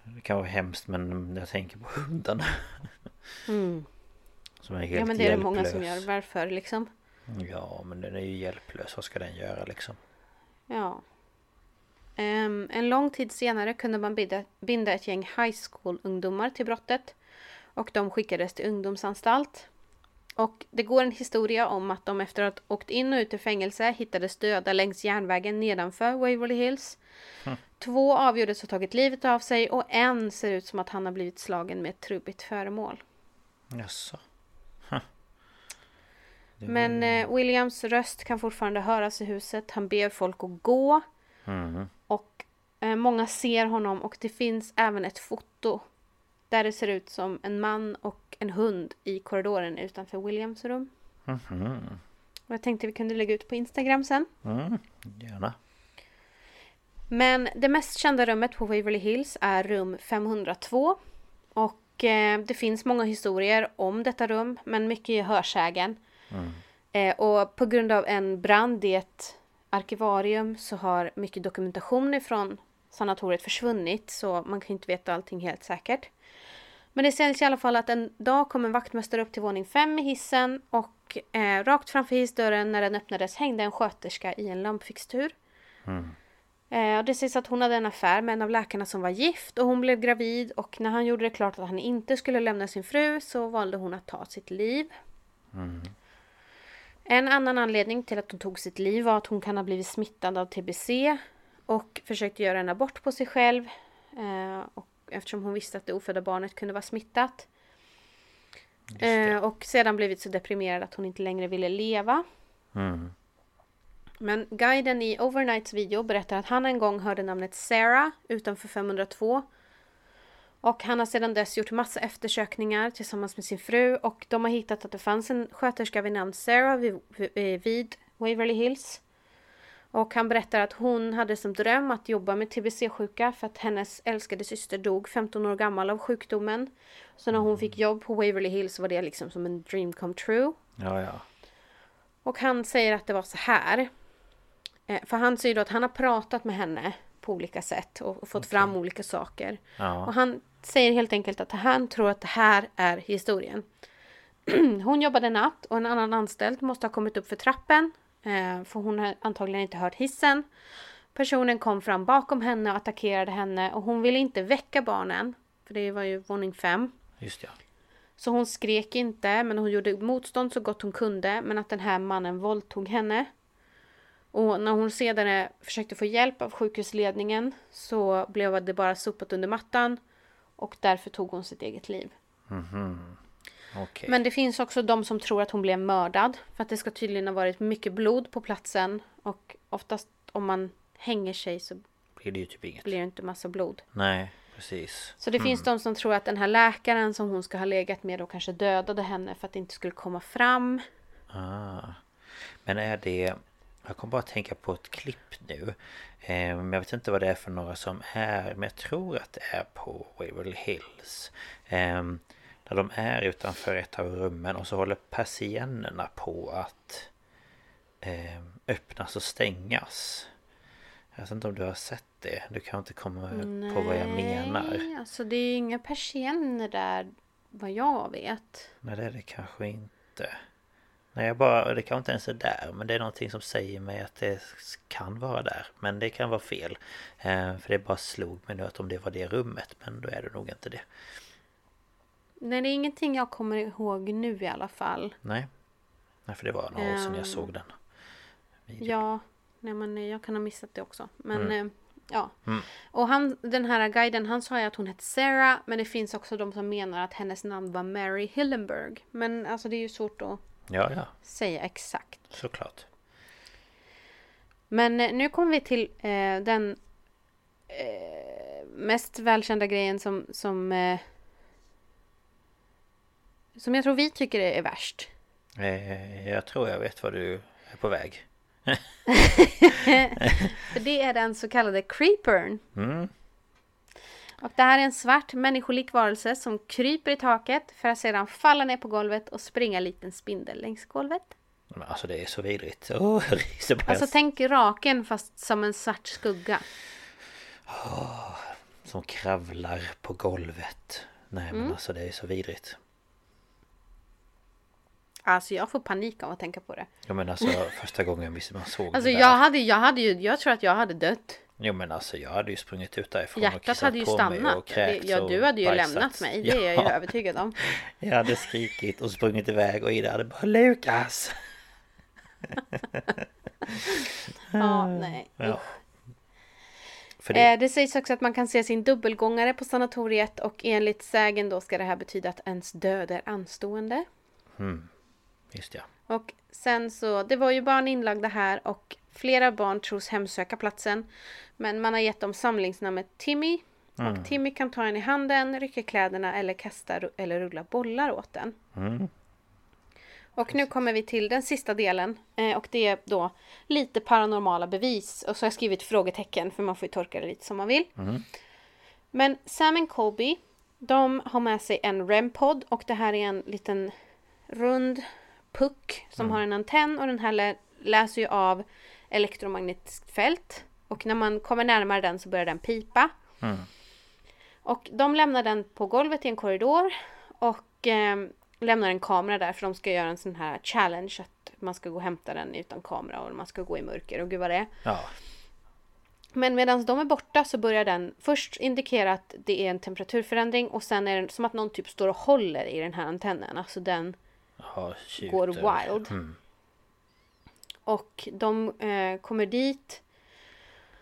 det kan vara hemskt men jag tänker på hunden. Mm. Som är helt Ja men det är det många som gör. Varför liksom? Ja men den är ju hjälplös. Vad ska den göra liksom? Ja. Ehm, en lång tid senare kunde man binda, binda ett gäng high school-ungdomar till brottet. Och de skickades till ungdomsanstalt. Och det går en historia om att de efter att ha åkt in och ut ur fängelse hittades döda längs järnvägen nedanför Waverly Hills. Hm. Två avgjordes ha tagit livet av sig och en ser ut som att han har blivit slagen med ett trubbigt föremål. Jaså? Huh. Men eh, Williams röst kan fortfarande höras i huset. Han ber folk att gå. Mm. Och eh, många ser honom och det finns även ett foto. Där det ser ut som en man och en hund i korridoren utanför Williams rum. Mhm. Och jag tänkte vi kunde lägga ut på Instagram sen. Mm. Gärna. Men det mest kända rummet på Waverly Hills är rum 502. Och eh, det finns många historier om detta rum, men mycket är hörsägen. Mm. Eh, och på grund av en brand i ett arkivarium så har mycket dokumentation ifrån sanatoriet försvunnit. Så man kan inte veta allting helt säkert. Men det sägs i alla fall att en dag kom en vaktmästare upp till våning fem i hissen och eh, rakt framför hissdörren när den öppnades hängde en sköterska i en lampfixtur. Mm. Eh, och det sägs att hon hade en affär med en av läkarna som var gift och hon blev gravid och när han gjorde det klart att han inte skulle lämna sin fru så valde hon att ta sitt liv. Mm. En annan anledning till att hon tog sitt liv var att hon kan ha blivit smittad av tbc och försökte göra en abort på sig själv. Eh, och eftersom hon visste att det ofödda barnet kunde vara smittat. Eh, och sedan blivit så deprimerad att hon inte längre ville leva. Mm. Men guiden i Overnights video berättar att han en gång hörde namnet Sarah utanför 502. Och han har sedan dess gjort massa eftersökningar tillsammans med sin fru och de har hittat att det fanns en sköterska vid namn Sarah vid, vid Waverly Hills. Och han berättar att hon hade som dröm att jobba med tbc-sjuka för att hennes älskade syster dog 15 år gammal av sjukdomen. Så när hon fick jobb på Waverly Hills var det liksom som en dream come true. Ja, ja. Och han säger att det var så här. Eh, För han säger då att han har pratat med henne på olika sätt och fått fram olika saker. Ja. Och han säger helt enkelt att han tror att det här är historien. Hon jobbade natt och en annan anställd måste ha kommit upp för trappen. eh, För hon har antagligen inte hört hissen. Personen kom fram bakom henne och attackerade henne och hon ville inte väcka barnen. För det var ju våning fem. Just ja. Så hon skrek inte, men hon gjorde motstånd så gott hon kunde. Men att den här mannen våldtog henne. Och när hon sedan försökte få hjälp av sjukhusledningen så blev det bara sopat under mattan. Och därför tog hon sitt eget liv. Mhm. Okej. Men det finns också de som tror att hon blev mördad. För att det ska tydligen ha varit mycket blod på platsen. Och oftast om man hänger sig så Blir det ju typ inget. blir det inte massa blod. Nej, precis. Så det Mm. finns de som tror att den här läkaren som hon ska ha legat med och kanske dödade henne för att det inte skulle komma fram. Ah. Men är det... Jag kommer bara tänka på ett klipp nu. Eh, Men jag vet inte vad det är för några som är. Men jag tror att det är på Waverly Hills. Eh, Där de är utanför ett av rummen och så håller persiennerna på att eh, öppnas och stängas. Jag vet inte om du har sett det. Du kan inte komma på vad jag menar. Nej, alltså det är ju inga persienner där vad jag vet. Nej det är det kanske inte. Nej jag bara, det kanske inte ens är där men det är någonting som säger mig att det kan vara där. Men det kan vara fel. Eh, för det bara slog mig nu att om det var det rummet men då är det nog inte det. Nej, det är ingenting jag kommer ihåg nu i alla fall. Nej. Nej för det var några år sedan jag Ehm, såg den. Ja, nej men eh, jag kan ha missat det också. Men Mm. eh, ja. Mm. Och han, den här guiden, han sa ju att hon hette Sarah. Men det finns också de som menar att hennes namn var Mary Hillenberg. Men alltså det är ju svårt att Ja ja, säga exakt. såklart. Men eh, nu kommer vi till eh, den eh, mest välkända grejen som, som, eh, som jag tror vi tycker är värst. Eh, jag tror jag vet vad du är på väg. För det är den så kallade creepern. Mm. Och det här är en svart människolik varelse som kryper i taket för att sedan falla ner på golvet och springa en liten spindel längs golvet. Men alltså det är så vidrigt. Åh, jag. Alltså tänk raken fast som en svart skugga. Åh, som kravlar på golvet. Nej men Mm. alltså det är så vidrigt. Alltså jag får panik av att tänka på det. Jo men alltså första gången visst man såg Alltså det där. jag hade, jag hade ju, jag tror att jag hade dött. Jo men alltså jag hade ju sprungit ut därifrån och Hjärtat kissat hade ju på mig stannat. och Det- kräkts Ja, och du hade ju bajsat. lämnat mig. Det är jag ju övertygad om. Jag hade skrikit och sprungit iväg och Ida hade bara Lukas! Ja, nej. Ja. Det, Eh, det sägs också att man kan se sin dubbelgångare på sanatoriet och enligt sägen då ska det här betyda att ens död är anstående. mm, just ja. Och sen så, det var ju barn inlagda här och flera barn tros hemsöka platsen. Men man har gett dem samlingsnamnet Timmy. Mm. Och Timmy kan ta en i handen, rycka kläderna eller kasta eller rulla bollar åt den. Mm. Och nu kommer vi till den sista delen. Eh, och det är då lite paranormala bevis. Och så har jag skrivit frågetecken för man får ju tolka det lite som man vill. Mm. Men Sam och Colby, de har med sig en REM-podd och det här är en liten rund puck som har en antenn och den här lä- läser ju av elektromagnetiskt fält. Och när man kommer närmare den så börjar den pipa. Mm. Och de lämnar den på golvet i en korridor och eh, lämnar en kamera där för de ska göra en sån här challenge att man ska gå och hämta den utan kamera och man ska gå i mörker och gud vad det är. Ja. Men medan de är borta så börjar den först indikera att det är en temperaturförändring och sen är det som att någon typ står och håller i den här antennen. Alltså den tjuter. går wild. Mm. Och de eh, kommer dit.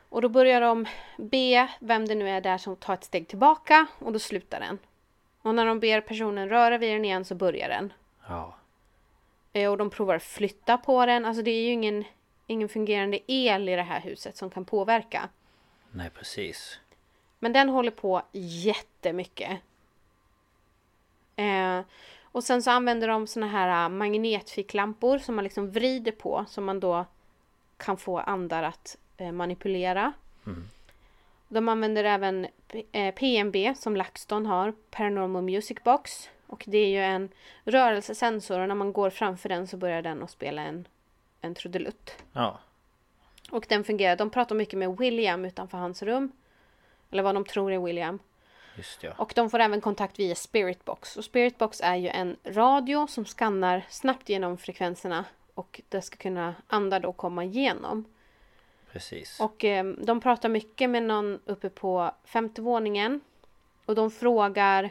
Och då börjar de be vem det nu är där som tar ett steg tillbaka och då slutar den. Och när de ber personen röra vid den igen så börjar den. Ja. Eh, och de provar flytta på den. Alltså det är ju ingen, ingen fungerande el i det här huset som kan påverka. Nej, precis. Men den håller på jättemycket. Eh, och sen så använder de såna här äh, magnetficklampor som man liksom vrider på som man då kan få andar att eh, manipulera. Mm. De använder även eh, PMB som LaxTon har, Paranormal Music Box. Och det är ju en rörelsesensor och när man går framför den så börjar den att spela en, en trudelutt. Ja. Och den fungerar. De pratar mycket med William utanför hans rum. Eller vad de tror är William. Just ja. Och de får även kontakt via Spiritbox. Och Spiritbox är ju en radio som skannar snabbt genom frekvenserna. Och det ska kunna andar då komma igenom. Precis. Och eh, de pratar mycket med någon uppe på femte våningen. Och de frågar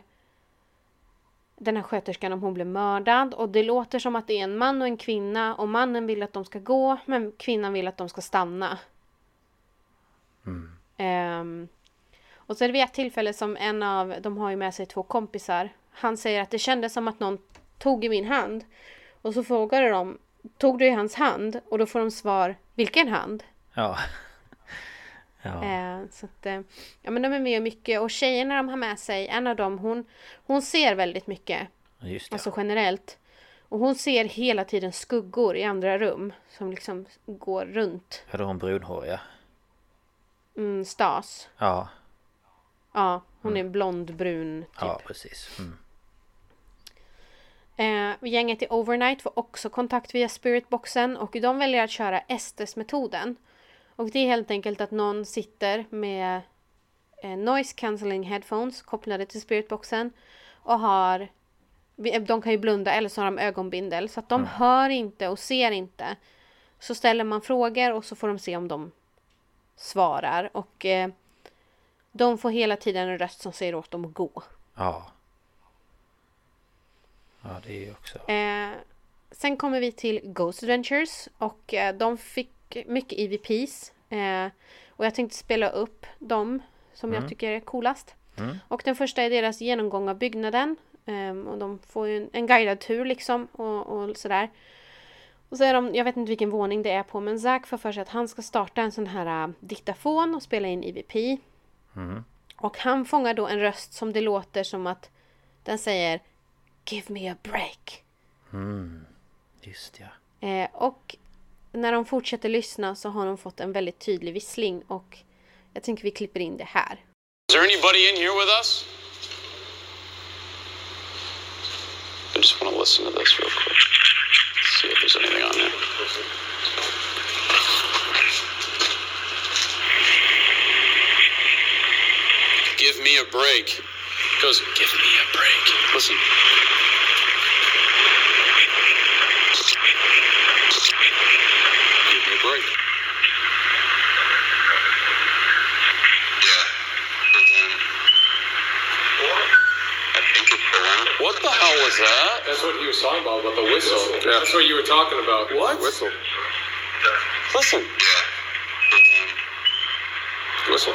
den här sköterskan om hon blev mördad. Och det låter som att det är en man och en kvinna. Och mannen vill att de ska gå men kvinnan vill att de ska stanna. Mm. Ehm, och så är det vid ett tillfälle som en av, de har ju med sig två kompisar. Han säger att det kändes som att någon tog i min hand. Och så frågar de, tog du i hans hand? Och då får de svar, vilken hand? Ja. ja. Eh, så att, eh, ja men de är med mycket och tjejerna de har med sig, en av dem hon, hon ser väldigt mycket. Just det. Alltså generellt. Och hon ser hela tiden skuggor i andra rum som liksom går runt. Hade hon brunhåriga? Mm, stas. Ja. Ja, hon är blond, brun, typ. Ja, precis. Mm. Eh, gänget i Overnight får också kontakt via Spiritboxen och de väljer att köra Estes-metoden. Och det är helt enkelt att någon sitter med eh, noise cancelling headphones kopplade till Spiritboxen och har de kan ju blunda eller så har de ögonbindel så att de Mm. hör inte och ser inte. Så ställer man frågor och så får de se om de svarar och eh, de får hela tiden en röst som säger åt dem att gå. Ja. Ja, det är ju också... Eh, sen kommer vi till Ghost Adventures och eh, de fick mycket EVPs. Eh, och jag tänkte spela upp dem som Mm. jag tycker är coolast. Mm. Och den första är deras genomgång av byggnaden. Ehm, och de får ju en, en guidad tur liksom och, och sådär. Och så är de, jag vet inte vilken våning det är på, men Zack får för sig att han ska starta en sån här uh, diktafon och spela in EVP. Mm. Och han fångar då en röst som det låter som att den säger Give me a break. Mm. Just ja. Eh, och när de fortsätter lyssna så har de fått en väldigt tydlig vissling och jag tänker vi klipper in det här. Is there anybody in here with us? I just want to listen to this real quick. See if there's anything on there. Give me a break. It goes, give me a break. Listen. Give me a break. What the hell was that? That's what he was talking about, about the whistle. Yeah. That's what you were talking about. What? Whistle. Listen. Yeah. Whistle.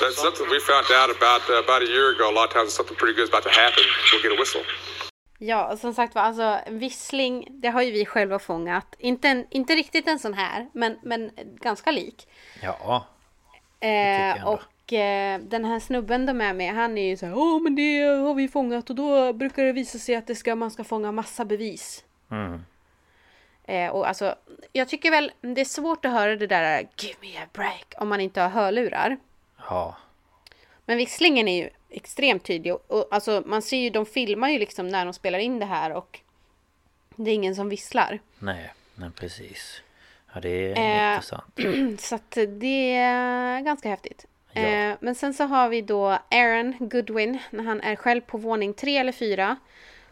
That's something we found out about uh, about a year ago. A lot of times, something pretty good is about to happen. We'll get a whistle. Ja, som sagt var, alltså vissling, det har ju vi själva fångat. Inte, en, inte riktigt en sån här, men, men ganska lik. Ja. Eh, jag ändå. och eh, den här snubben de är med, han är ju så här, åh men det har vi fångat och då brukar det visa sig att det ska, man ska fånga massa bevis. Mm. Eh, och alltså, jag tycker väl det är svårt att höra det där give me a break om man inte har hörlurar. Ja. Men visslingen är ju extremt tydlig och, och alltså man ser ju, de filmar ju liksom när de spelar in det här och det är ingen som visslar. Nej, men precis. Ja, det är Eh, intressant. så att det är ganska häftigt. Eh, men sen så har vi då Aaron Goodwin när han är själv på våning tre eller fyra.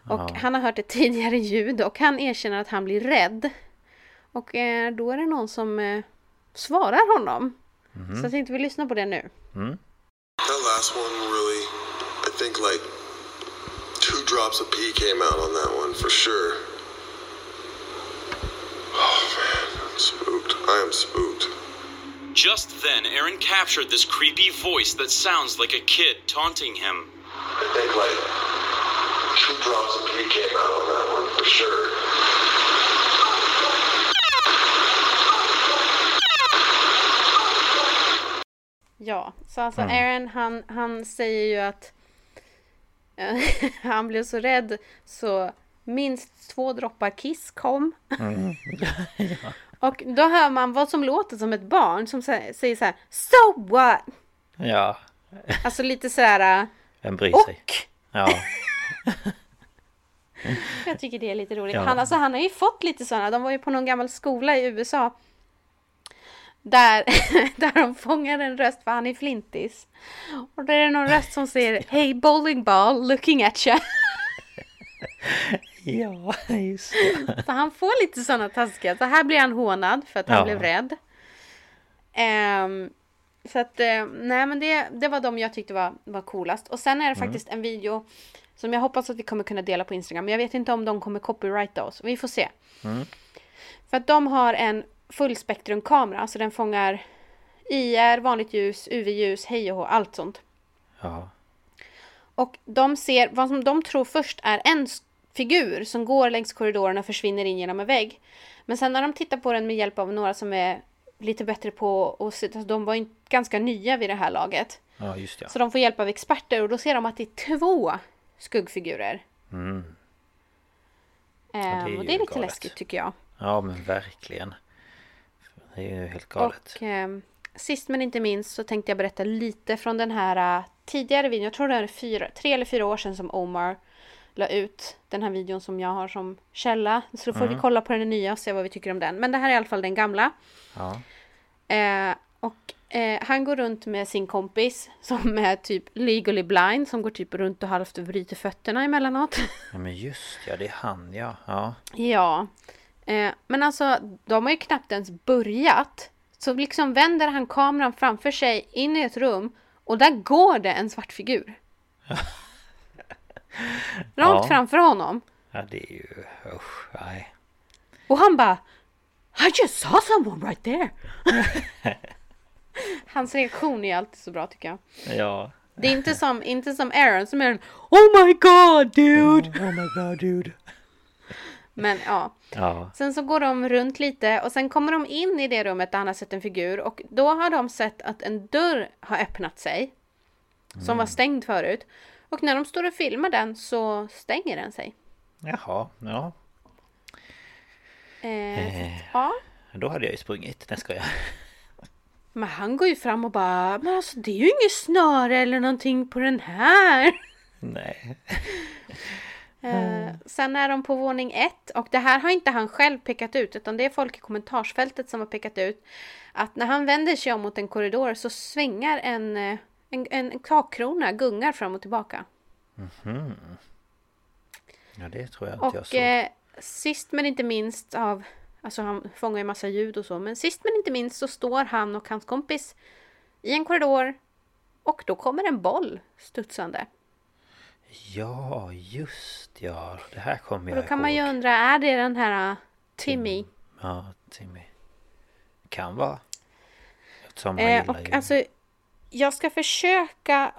Och Ja. han har hört ett tidigare ljud och han erkänner att han blir rädd. Och eh, då är det någon som eh, svarar honom. Mhm. Så jag tänkte vi lyssna på det nu. Mm. That last one really, I think like two drops of pee came out on that one for sure. Oh man, I'm spooked. I am spooked. Just then, Aaron captured this creepy voice that sounds like a kid taunting him. I think like two drops of pee came out on that one for sure. Ja, så alltså Mm. Aaron han, han säger ju att eh, han blev så rädd så minst två droppar kiss kom. Mm. ja. Och då hör man vad som låter som ett barn som sä- säger så här So what? ja. Alltså lite så här. äh, Vem bryr sig? Ja. Jag tycker det är lite roligt. Ja. Han, alltså, han har ju fått lite sådana. De var ju på någon gammal skola i USA. Där, där de fångar en röst för han är flintis. Och där är det någon röst som säger Hey bowling ball looking at you. Ja, just det. Så han får lite sådana taskiga. Så här blir han hånad för att han Ja. blev rädd. Ehm, så att, eh, nej men det, det var de jag tyckte var, var coolast. Och sen är det Mm. faktiskt en video som jag hoppas att vi kommer kunna dela på Instagram. Men jag vet inte om de kommer copyrighta oss. Vi får se. Mm. För att de har en fullspektrumkamera. Så den fångar IR, vanligt ljus, UV-ljus, hej och hå, allt sånt. Ja. Och de ser, vad som de tror först är en figur som går längs korridoren och försvinner in genom en vägg. Men sen när de tittar på den med hjälp av några som är lite bättre på att se, alltså de var ju ganska nya vid det här laget. Ja, just ja. Så de får hjälp av experter och då ser de att det är två skuggfigurer. Mm. Ehm, det är och ju det är lite galet. läskigt tycker jag. Ja, men verkligen. Det är ju helt galet. Och ehm, sist men inte minst så tänkte jag berätta lite från den här äh, tidigare videon. Jag tror det är fyra, tre eller fyra år sedan som Omar la ut den här videon som jag har som källa. Så då får Mm. vi kolla på den nya och se vad vi tycker om den. Men det här är i alla fall den gamla. Ja. Eh, och eh, han går runt med sin kompis som är typ legally blind som går typ runt och halvt bryter fötterna emellanåt. ja, men just ja, det är han ja. Ja. Ja. Eh, men alltså, de har ju knappt ens börjat. Så liksom vänder han kameran framför sig in i ett rum och där går det en svart figur. Rakt Ja. framför honom. Ja, det är ju... Usch, nej. Och han bara I just saw someone right there. Hans reaktion är alltid så bra tycker jag. Ja. Det är inte som, inte som Aaron som är en Oh my god dude! Oh my god dude. Men ja. Ja. Sen så går de runt lite och sen kommer de in i det rummet där han har sett en figur och då har de sett att en dörr har öppnat sig. Som Mm. var stängd förut. Och när de står och filmar den så stänger den sig. Jaha, ja. Eh, Eh. Ja, Då hade jag ju sprungit. Nej, ska jag. men han går ju fram och bara Men alltså det är ju inget snöre eller någonting på den här. Nej. Eh, sen är de på våning ett och det här har inte han själv pekat ut utan det är folk i kommentarsfältet som har pekat ut att när han vänder sig om mot en korridor så svänger en, eh, en, en kakkrona, gungar fram och tillbaka. Mhm. Ja, det tror jag jag Och såg. eh, sist men inte minst av, alltså han fångar ju massa ljud och så, men sist men inte minst så står han och hans kompis i en korridor och då kommer en boll studsande. Ja, just ja. Det här kommer Och jag då kan ihåg. man ju undra, är det den här uh, Timmy? Ja, Timmy. Kan vara. Eftersom han Eh, och ju... alltså, jag ska försöka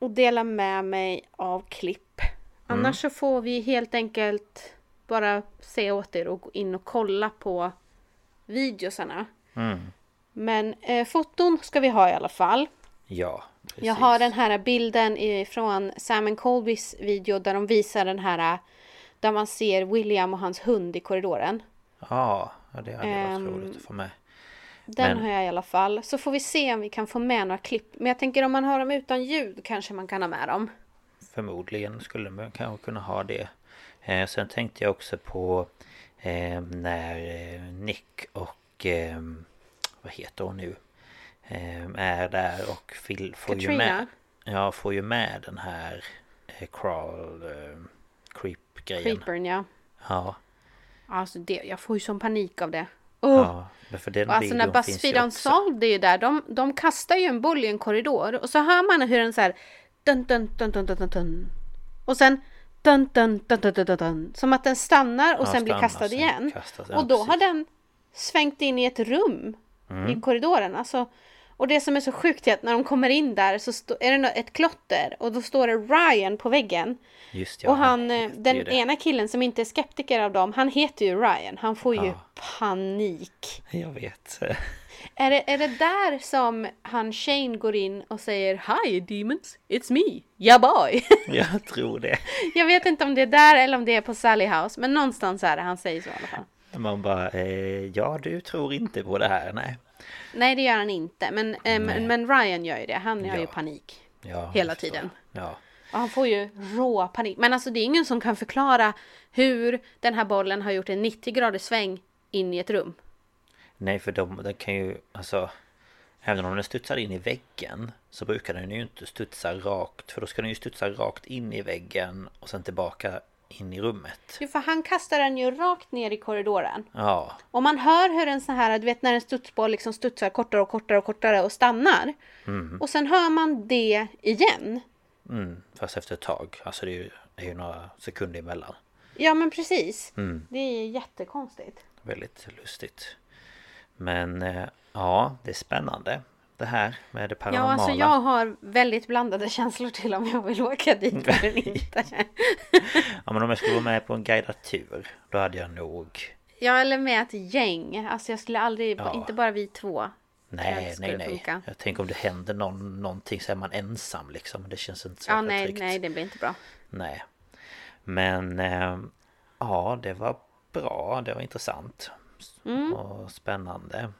att dela med mig av klipp. Mm. Annars så får vi helt enkelt bara se åt er och gå in och kolla på videosarna. Mm. Men eh, foton ska vi ha i alla fall. Ja, precis. Jag har den här bilden från Sam Colbys video där de visar den här där man ser William och hans hund i korridoren. Ja, det hade varit Ehm, roligt att få med. Den Men- har jag i alla fall. Så får vi se om vi kan få med några klipp. Men jag tänker om man har dem utan ljud kanske man kan ha med dem. Förmodligen skulle man kanske kunna ha det. Eh, sen tänkte jag också på eh, när eh, Nick och... Eh, vad heter hon nu? Ehm, Är där och får ju Katrina? med Ja, får ju med den här eh, crawl eh, creep-grejen Creepern ja. Ja, Alltså det, jag får ju sån panik av det. Oh. ja för den Och alltså när Buzzfeed ju Unsolved är ju där, de, de kastar ju en boll i en korridor och så hör man hur den så här dun, dun, dun, dun, dun, dun. Och sen dun, dun, dun, dun, dun, dun. Som att den stannar och Ja, sen blir kastad igen. kastas, ja, och då har precis. den svängt in i ett rum Mm. i korridoren. Alltså, och det som är så sjukt är att när de kommer in där så är det ett klotter och då står det Ryan på väggen. Just ja, och han, eh, heter den ena killen som inte är skeptiker av dem, han heter ju Ryan. Han får ju Ja. panik. Jag vet Är det, är det där som han Shane går in och säger Hi demons, it's me, yeah boy. Jag tror det jag vet inte om det är där eller om det är på Sally House, men någonstans är det han säger så i alla fall. Man bara, eh, ja du tror inte på det här, nej Nej, det gör han inte, men, eh, men, Ryan gör ju det. Han har ju Ja. panik ja, hela tiden. Ja, Och han får ju rå panik. Men alltså det är ingen som kan förklara hur den här bollen har gjort en 90 graders sväng in i ett rum. nej för de, den kan ju, alltså Även om den studsar in i väggen Så brukar den ju inte studsa rakt För då ska den ju studsa rakt in i väggen Och sen tillbaka in i rummet Jo, för han kastar den ju rakt ner i korridoren. Ja, Och man hör hur en sån här, du vet när en studsboll liksom studsar kortare och kortare och kortare och stannar. mm, Och sen hör man det igen. mm, fast efter ett tag Alltså det är ju, det är ju några sekunder emellan Ja men precis. Mm. Det är jättekonstigt. Väldigt lustigt Men eh, ja, det är spännande Det här med det Ja paranormala alltså jag har väldigt blandade känslor till om jag vill åka dit eller inte. Ja men om jag skulle vara med på en guidad tur Då hade jag nog Ja eller med ett gäng. Alltså jag skulle aldrig, Ja. inte bara vi två. Nej, nej, nej. funka. Jag tänker om det händer någon, någonting så är man ensam liksom. Det känns inte så Ja nej, tryggt. nej det blir inte bra. Nej. Men eh, ja, det var bra. Det var intressant. Mm. Och spännande.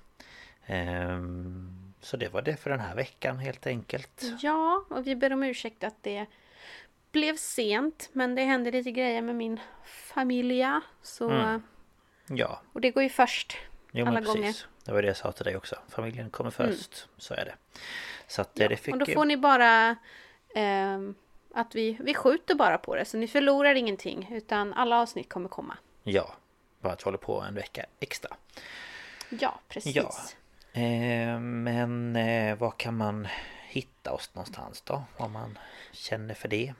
Ehm, så det var det för den här veckan helt enkelt. Ja, och vi ber om ursäkt att det blev sent. Men det hände lite grejer med min familja. Så, Mm. Ja, Och det går ju först. jo, alla men gånger. precis. Det var det jag sa till dig också. Familjen kommer Mm. först. Så är det. Så att det, det fick Och då får ni bara ehm, att vi, vi skjuter bara på det. Så ni förlorar ingenting. Utan alla avsnitt kommer komma. Ja, bara att vi håller på en vecka extra. Ja, precis. Ja. Eh, men eh, var kan man hitta oss någonstans då? Om man känner för det?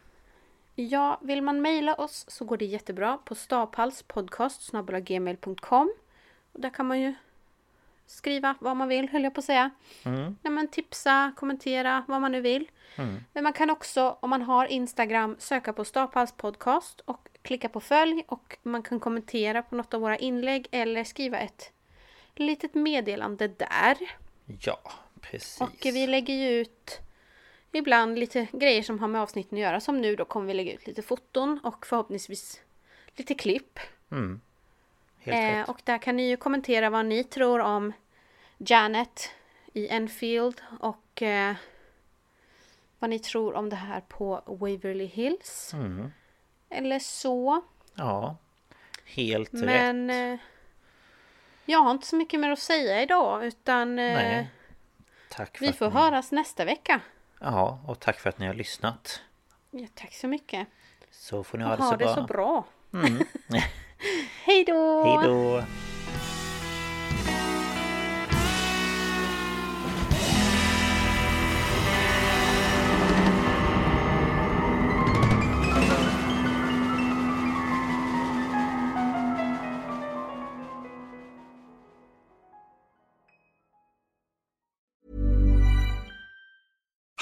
Ja, vill man mejla oss så går det jättebra på staphalspodcast.gmail.com Och där kan man ju skriva vad man vill, höll jag på att säga. Mm. Nej, men tipsa, kommentera, vad man nu vill. Mm. Men man kan också, om man har Instagram, söka på Staphals podcast och klicka på följ och man kan kommentera på något av våra inlägg eller skriva ett litet meddelande där. Ja, precis. Och vi lägger ju ut ibland lite grejer som har med avsnitten att göra. Som nu då kommer vi lägga ut lite foton och förhoppningsvis lite klipp. Mm. Helt Eh, rätt. och där kan ni ju kommentera vad ni tror om Janet i Enfield och eh, vad ni tror om det här på Waverly Hills. Mm. Eller så. Ja, helt rätt. Men eh, jag har inte så mycket mer att säga idag utan eh, Nej. Tack för vi får ni... höras nästa vecka. Ja, och tack för att ni har lyssnat. Ja, tack så mycket. Så får ni ha det ha så det bra. så bra. Mm. Hej då! Hej då!